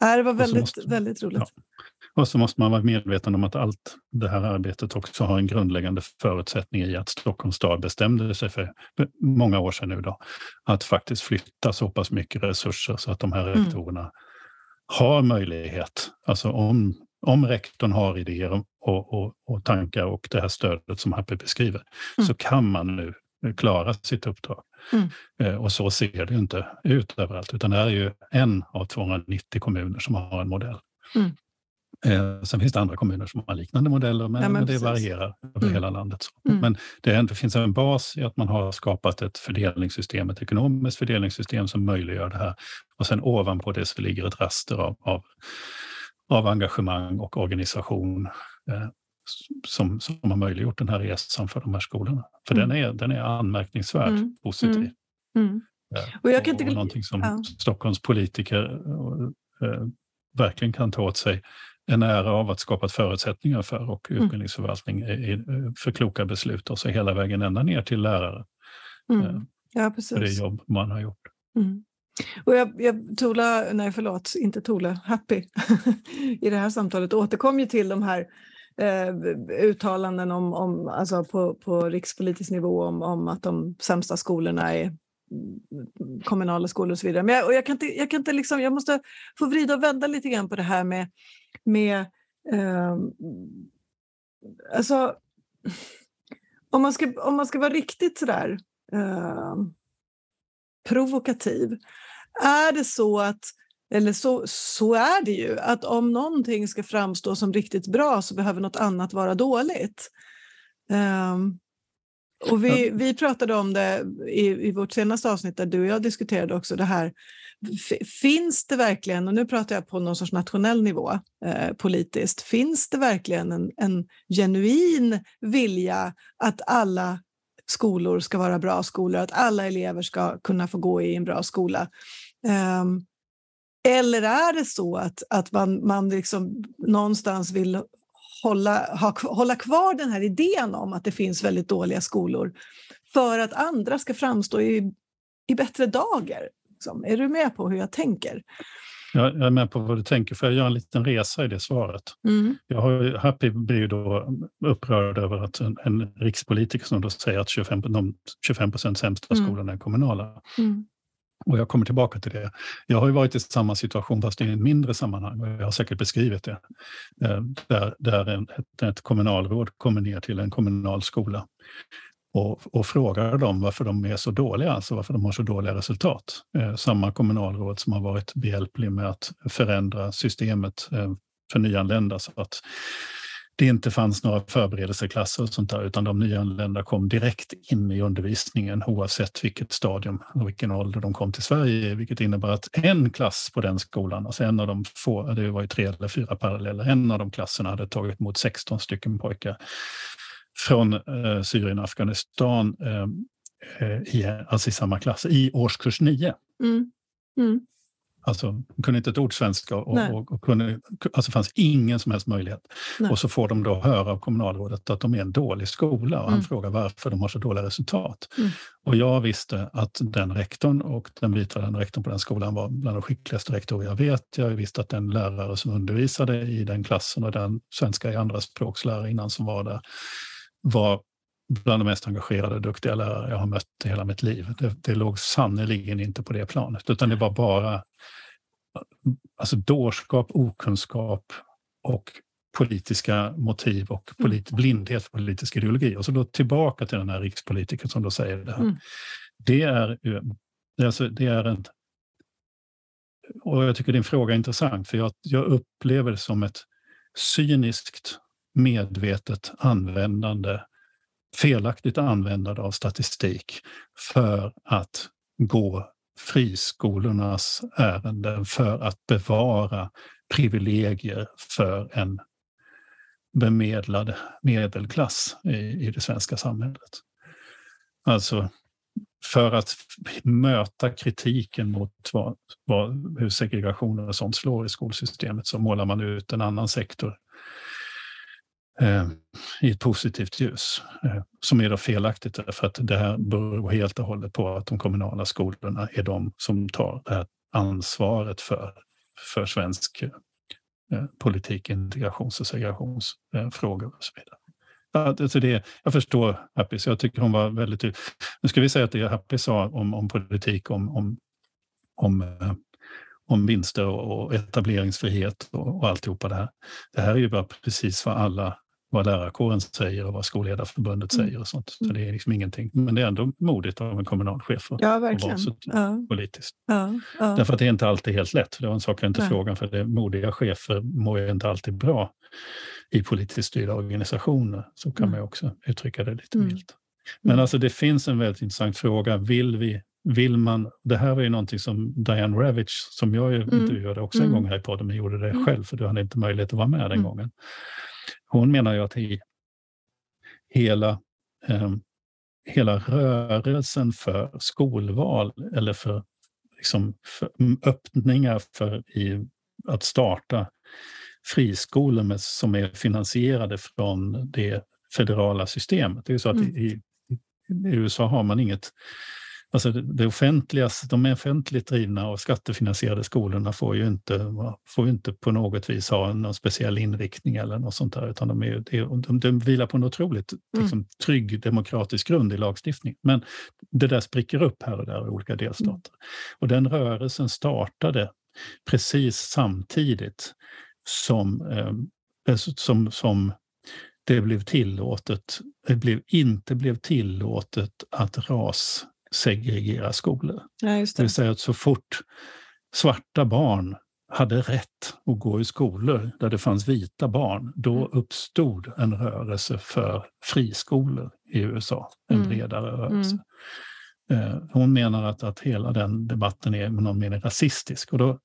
det var väldigt, måste, väldigt roligt. Ja. Och så måste man vara medveten om att allt det här arbetet också har en grundläggande förutsättning i att Stockholms stad bestämde sig för många år sedan nu då, att faktiskt flytta så pass mycket resurser så att de här mm. rektorerna har möjlighet, alltså om, om rektorn har idéer och, och, och tankar och det här stödet som Happy beskriver, mm. så kan man nu klara sitt uppdrag. Mm. Eh, och så ser det inte ut överallt, utan det är ju en av 290 kommuner som har en modell. Mm. Eh, sen finns det andra kommuner som har liknande modeller, men, ja, men det varierar över mm. hela landet. Mm. Men det, är, det finns en bas i att man har skapat ett fördelningssystem, ett ekonomiskt fördelningssystem som möjliggör det här. Och sen ovanpå det så ligger ett raster av, av, av engagemang och organisation eh, som, som har möjliggjort den här resan för de här skolorna. För mm. den, är, den är anmärkningsvärt mm. positiv. Mm. mm. Och jag kan inte... och någonting som ja. Stockholms politiker äh, verkligen kan ta åt sig en ära av att skapa förutsättningar för och mm. utbildningsförvaltning för kloka beslut och så hela vägen ända ner till lärare. Mm. Eh, ja, precis. För det jobb man har gjort. Mm. Och jag, jag, Tola, nej förlåt, inte Tola, Happy i det här samtalet återkom ju till de här eh, Eh, uttalanden om, om, alltså på, på rikspolitisk nivå om, om att de sämsta skolorna är mm, kommunala skolor och så vidare. Men jag, och jag, kan inte, jag, kan inte liksom, jag måste få vrida och vända lite grann på det här med, med eh, alltså, om man, ska, om man ska vara riktigt sådär eh, provokativ, är det så att eller så, så är det ju, att om någonting ska framstå som riktigt bra så behöver något annat vara dåligt. Um, och vi, vi pratade om det i, i vårt senaste avsnitt där du och jag diskuterade också det här. Finns det verkligen, och nu pratar jag på någon sorts nationell nivå eh, politiskt, finns det verkligen en, en genuin vilja att alla skolor ska vara bra skolor, att alla elever ska kunna få gå i en bra skola? Um, eller är det så att, att man, man liksom någonstans vill hålla, ha, hålla kvar den här idén om att det finns väldigt dåliga skolor för att andra ska framstå i, i bättre dagar. Liksom. Är du med på hur jag tänker? Jag är med på vad du tänker, för jag gör en liten resa i det svaret. Mm. Jag har, Happy blir ju då upprörd över att en, en rikspolitiker som då säger att 25, de 25 procent sämsta mm. skolorna är kommunala. Mm. Och jag kommer tillbaka till det. Jag har ju varit i samma situation, fast i ett mindre sammanhang, och jag har säkert beskrivit det, eh, där, där en, ett, ett kommunalråd kommer ner till en kommunal skola och, och, frågar dem varför de är så dåliga, alltså varför de har så dåliga resultat. Eh, samma kommunalråd som har varit behjälplig med att förändra systemet eh, för nyanlända så att det inte fanns några förberedelseklasser och sånt där, utan de nyanlända kom direkt in i undervisningen oavsett vilket stadium och vilken ålder de kom till Sverige vilket innebär att en klass på den skolan, alltså en av de få, det var ju tre eller fyra paralleller, en av de klasserna hade tagit emot 16 stycken pojkar från eh, Syrien och Afghanistan, eh, eh i, alltså i samma klass, i årskurs 9. Mm. Mm. Alltså, de kunde inte ett ord svenska och, och, och kunde, alltså fanns ingen som helst möjlighet. Nej. Och så får de då höra av kommunalrådet att de är en dålig skola och mm. han frågar varför de har så dåliga resultat. Mm. Och jag visste att den rektorn och den biträdande rektorn på den skolan var bland de skickligaste rektorer jag vet. Jag visste att den lärare som undervisade i den klassen och den svenska i andra språkslärare innan som var där var bland de mest engagerade och duktiga lärare jag har mött i hela mitt liv. Det, det låg sannerligen inte på det planet, utan det var bara alltså dårskap, okunskap och politiska motiv och mm. polit, blindhet för politisk ideologi. Och så då tillbaka till den här rikspolitikern som då säger det här. Mm. Det är, alltså, det är en... Och jag tycker din fråga är intressant, för jag, jag upplever det som ett cyniskt, medvetet användande felaktigt användande av statistik för att gå friskolornas ärenden för att bevara privilegier för en bemedlad medelklass i, i det svenska samhället. Alltså för att möta kritiken mot vad, vad, hur segregationen och sånt slår i skolsystemet så målar man ut en annan sektor eh, Eh, i ett positivt ljus. Eh, som är då felaktigt därför att det här beror helt och hållet på att de kommunala skolorna är de som tar det här ansvaret för, för svensk eh, politik, integrations och segregationsfrågor och så vidare. Alltså det, jag förstår Happis, jag tycker hon var väldigt tydlig. Nu ska vi säga att det Happy sa om, om politik, om, om, om, eh, om vinster och etableringsfrihet och, och alltihopa det här. Det här är ju bara precis vad alla vad lärarkåren säger och vad Skolledarförbundet mm. säger och sånt. Så det är liksom ingenting. Men det är ändå modigt av en kommunalchef att, ja, verkligen. att vara så ja. politiskt. Ja, ja. Därför att det är inte alltid helt lätt. Det var en sak jag inte frågan för det, modiga chefer mår ju inte alltid bra i politiskt styrda organisationer. Så kan mm. man också uttrycka det lite mm. milt. Men mm. alltså det finns en väldigt intressant fråga. Vill vi vill man, det här var ju någonting som Diane Ravitch, som jag mm. intervjuade också en mm. gång här i podden, men gjorde det mm. själv för du hade inte möjlighet att vara med den mm. gången. Hon menar ju att i hela, eh, hela rörelsen för skolval eller för, liksom, för öppningar för i, att starta friskolor med, som är finansierade från det federala systemet. Det är så att mm. i, i, i USA har man inget Alltså det offentliga, de offentligt drivna och skattefinansierade skolorna får ju inte, får inte på något vis ha någon speciell inriktning eller något sånt där, utan de, är, de, de vilar på en otroligt mm. liksom, trygg demokratisk grund i lagstiftning. Men det där spricker upp här och där i olika delstater. Mm. Och den rörelsen startade precis samtidigt som, eh, som, som det blev tillåtet, det blev, inte blev tillåtet att ras segregera skolor. Ja, det. det vill säga att så fort svarta barn hade rätt att gå i skolor där det fanns vita barn, då mm. uppstod en rörelse för friskolor i USA, en mm. bredare rörelse. Mm. Hon menar att, att hela den debatten är någon mening rasistisk. Och, då,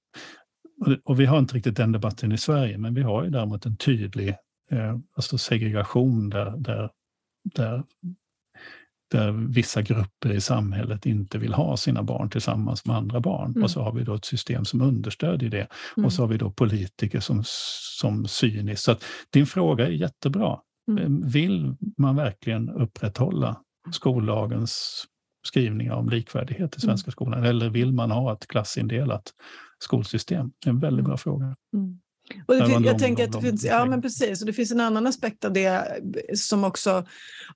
och vi har inte riktigt den debatten i Sverige, men vi har ju däremot en tydlig eh, alltså segregation där, där, där där vissa grupper i samhället inte vill ha sina barn tillsammans med andra barn. Mm. Och så har vi då ett system som understödjer det. Mm. Och så har vi då politiker som, som cyniskt. Så att din fråga är jättebra. Mm. Vill man verkligen upprätthålla skollagens skrivningar om likvärdighet i svenska mm. skolan? Eller vill man ha ett klassindelat skolsystem? Det är en väldigt mm. bra fråga. Och det, jag tänker att det finns, ja, men precis. Och det finns en annan aspekt av det som också,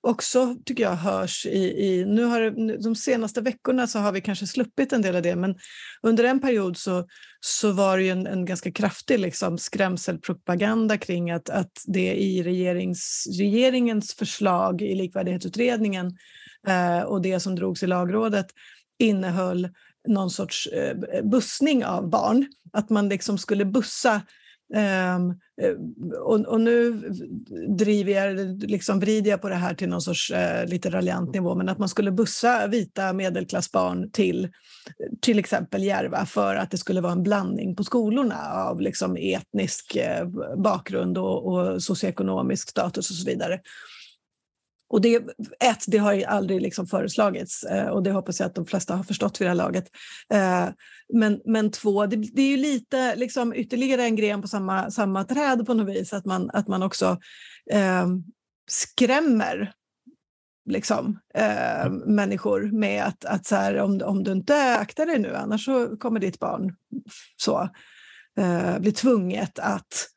också tycker jag hörs i... i nu har, de senaste veckorna så har vi kanske sluppit en del av det men under en period så, så var det en, en ganska kraftig liksom, skrämselpropaganda kring att, att det i regerings, regeringens förslag i likvärdighetsutredningen eh, och det som drogs i lagrådet innehöll någon sorts eh, bussning av barn. Att man liksom skulle bussa Um, och, och, nu driver jag, liksom vrider jag på det här till någon sorts uh, lite raljant nivå, men att man skulle bussa vita medelklassbarn till till exempel Järva för att det skulle vara en blandning på skolorna av liksom etnisk uh, bakgrund och, och socioekonomisk status och så vidare. Och det, ett, det har aldrig liksom föreslagits eh, och det hoppas jag att de flesta har förstått vid det här laget. Eh, men, men två, det, det, är ju lite liksom ytterligare en gren på samma, samma träd på något vis, att man, att man också eh, skrämmer liksom, eh, mm. människor med att, att så här, om, om du inte aktar dig nu annars så kommer ditt barn så, eh, bli tvunget att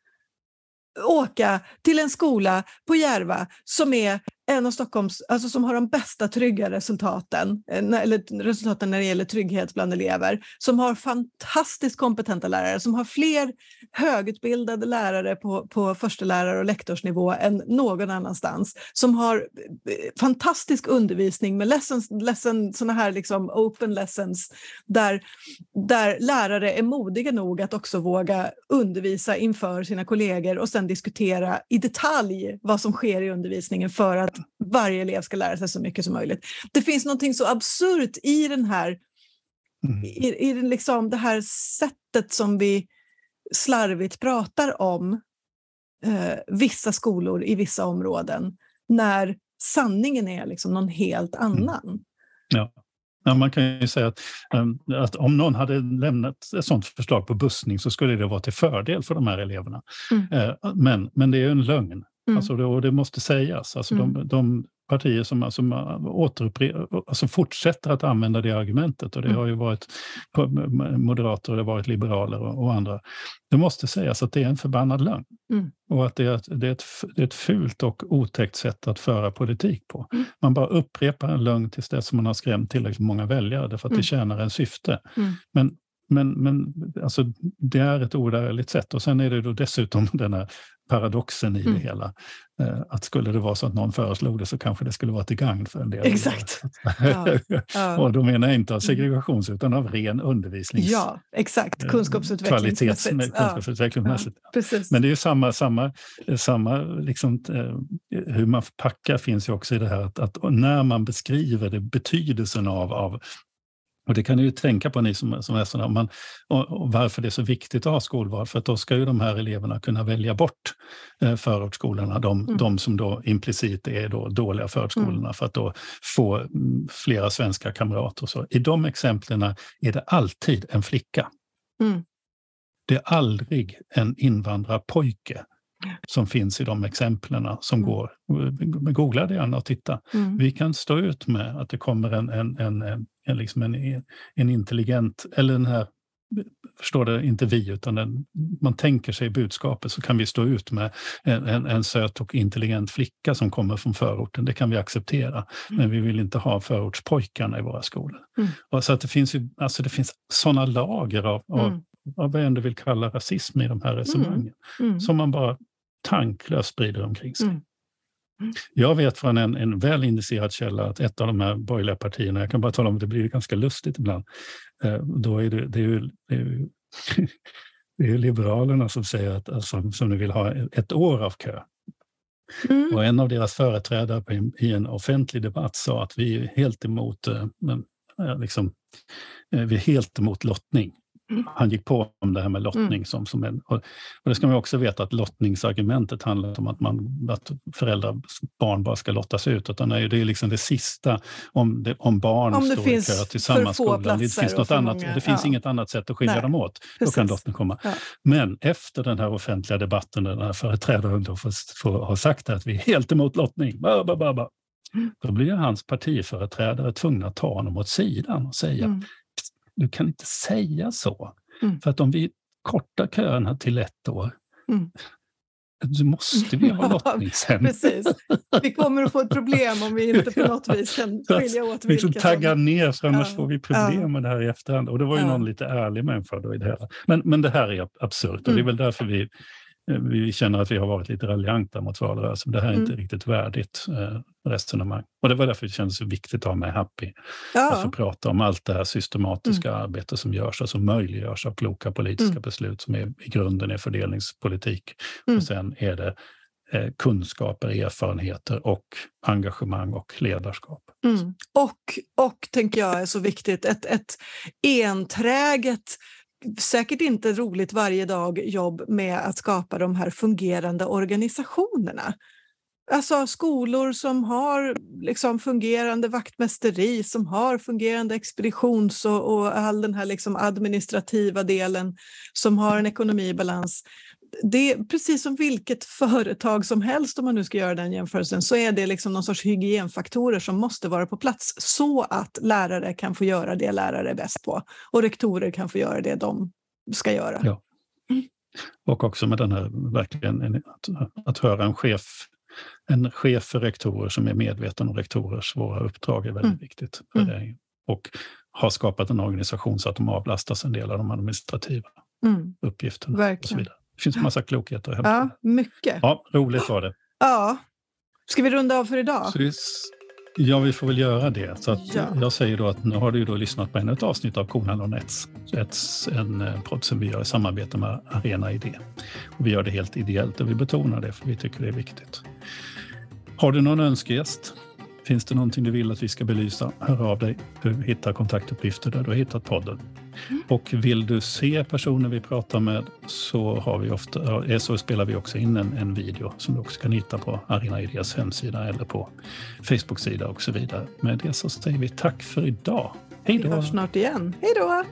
åka till en skola på Järva som är en av Stockholms, alltså som har de bästa trygga resultaten, eh, eller resultaten när det gäller trygghet bland elever, som har fantastiskt kompetenta lärare, som har fler högutbildade lärare på, på förstelärar och lektorsnivå än någon annanstans, som har eh, fantastisk undervisning med lessons, lesson, såna här liksom open lessons, där, där lärare är modiga nog att också våga undervisa inför sina kollegor och sen diskutera i detalj vad som sker i undervisningen för att att varje elev ska lära sig så mycket som möjligt. Det finns något så absurt i den här mm. i, i liksom det här sättet som vi slarvigt pratar om eh, vissa skolor i vissa områden när sanningen är liksom någon helt mm. annan. Mm. Ja. Ja, man kan ju säga att, ehm, att, om någon hade lämnat ett sådant förslag på bussning så skulle det vara till fördel för de här eleverna. Mm. Eh, men, men det är en lögn. Mm. Alltså det, och det måste sägas. Alltså mm. de, de, partier som alltså, alltså fortsätter att använda det argumentet och det mm. har ju varit moderater och det har varit liberaler och, och andra. Det måste sägas att det är en förbannad lögn mm. och att det är, ett, det, är ett, det är ett fult och otäckt sätt att föra politik på. Mm. Man bara upprepar en lögn tills dess man har skrämt tillräckligt många väljare därför att det mm. tjänar en syfte. Mm. Men men, men alltså, det är ett oärligt sätt. Och sen är det då dessutom den här paradoxen i mm. det hela. Eh, att skulle det vara så att någon föreslog det så kanske det skulle vara till gagn för en del. Exakt. Ja. och då menar jag inte av mm. segregations utan av ren undervisnings... Ja, exakt. Eh, Kunskapsutvecklingsmässigt. kunskapsutvecklingsmässigt. Ja. Men det är ju samma, samma, samma liksom, eh, hur man packar finns ju också i det här att, att när man beskriver det, betydelsen av, av och det kan ni ju tänka på ni som, som är sådana, man, och, och, varför det är så viktigt att ha skolval, för att då ska ju de här eleverna kunna välja bort eh, förortsskolorna, de, mm. de som då implicit är då dåliga förortsskolorna, mm. för att då få mm, flera svenska kamrater. Och så. I de exemplen är det alltid en flicka. Mm. Det är aldrig en invandrarpojke som finns i de exemplen som mm. går. Googla det gärna och titta. Mm. Vi kan stå ut med att det kommer en, en, en, en, liksom en, en intelligent, eller den här förstår det, inte vi, utan den, man tänker sig budskapet så kan vi stå ut med en, en, en, söt och intelligent flicka som kommer från förorten. Det kan vi acceptera, mm. men vi vill inte ha förortspojkarna i våra skolor. Mm. Och så att det finns ju, alltså det finns sådana lager av, av, mm. av vad jag ändå vill kalla rasism i de här resonemangen, mm. mm. som man bara tanklöst sprider omkring sig. Jag vet från en, en väl initierad källa att ett av de här borgerliga partierna, jag kan bara tala om att det blir ganska lustigt ibland, eh, då är det, det, är ju, det, är ju, det är Liberalerna som säger att alltså, som nu vill ha ett år av kö. Mm. Och en av deras företrädare i en offentlig debatt sa att vi är helt emot, eh, liksom, eh, vi är helt emot lottning. Mm. Han gick på om det här med lottning. Mm. Som, som en, och, och det ska man också veta att lottningsargumentet handlar om att, man, att föräldrar, barn bara ska lottas ut. Utan det är, det är liksom det sista om, det, om barn om det står i kö till samma skola. Det finns, något annat, många, det finns ja. inget annat sätt att skilja Nej, dem åt. Då kan lottning komma. Ja. Men efter den här offentliga debatten, där den här företrädaren då får, får, har sagt att vi är helt emot lottning, ba, ba, ba, ba. Mm. Då blir hans partiföreträdare tvungna att ta honom åt sidan och säga mm du kan inte säga så. Mm. För att om vi kortar köerna till ett år, mm. då måste vi ha lottning sen. Precis. Vi kommer att få ett problem om vi inte på något vis kan skilja åt vilka liksom tagga ner, för annars ja. får vi problem med det här i efterhand. Och det var ju ja. någon lite ärlig människa då i det hela. Men, men det här är absurt och det är mm. väl därför vi vi känner att vi har varit lite raljanta mot valrörelsen. Det här är mm. inte riktigt värdigt eh, resonemang. Och det var därför det kändes så viktigt att ha med Happy. Ja. Att få prata om allt det här systematiska mm. arbete som görs och som möjliggörs av kloka politiska mm. beslut som är, i grunden är fördelningspolitik. Mm. Och sen är det eh, kunskaper, erfarenheter och engagemang och ledarskap. Mm. Och, och, tänker jag är så viktigt, ett, ett enträget säkert inte roligt varje dag jobb med att skapa de här fungerande organisationerna. Alltså skolor som har liksom fungerande vaktmästeri, som har fungerande expeditions och, och all den här liksom administrativa delen, som har en ekonomi i balans det är precis som vilket företag som helst, om man nu ska göra den jämförelsen, så är det liksom någon sorts hygienfaktorer som måste vara på plats så att lärare kan få göra det lärare är bäst på och rektorer kan få göra det de ska göra. Ja. Mm. Och också med den här, verkligen, att, att höra en chef en chef för rektorer som är medveten om rektorers svåra uppdrag är väldigt mm. viktigt. Mm. Och har skapat en organisation så att de avlastas en del av de administrativa mm. uppgifterna. Verkligen. Och så vidare. Det finns massa klokheter att hämta. Ja, mycket. Ja, roligt var det. Ja. Ska vi runda av för idag? Det, ja, vi får väl göra det. Så ja. Jag säger då att nu har du då lyssnat på ännu ett avsnitt av Konan och Nets. Ett, en eh, podd som vi gör i samarbete med Arena Idé. Och vi gör det helt ideellt och vi betonar det för vi tycker det är viktigt. Har du någon önskegäst? Finns det någonting du vill att vi ska belysa? Hör av dig. Du hittar kontaktuppgifter där du har hittat podden. Mm. Och vill du se personer vi pratar med så, har vi ofta, eh, så spelar vi också in en, en video som du också kan hitta på Arena Ideas hemsida eller på Facebook-sida och så vidare. Med det så säger vi tack för idag. Hej då! Vi hörs snart igen. Hej då!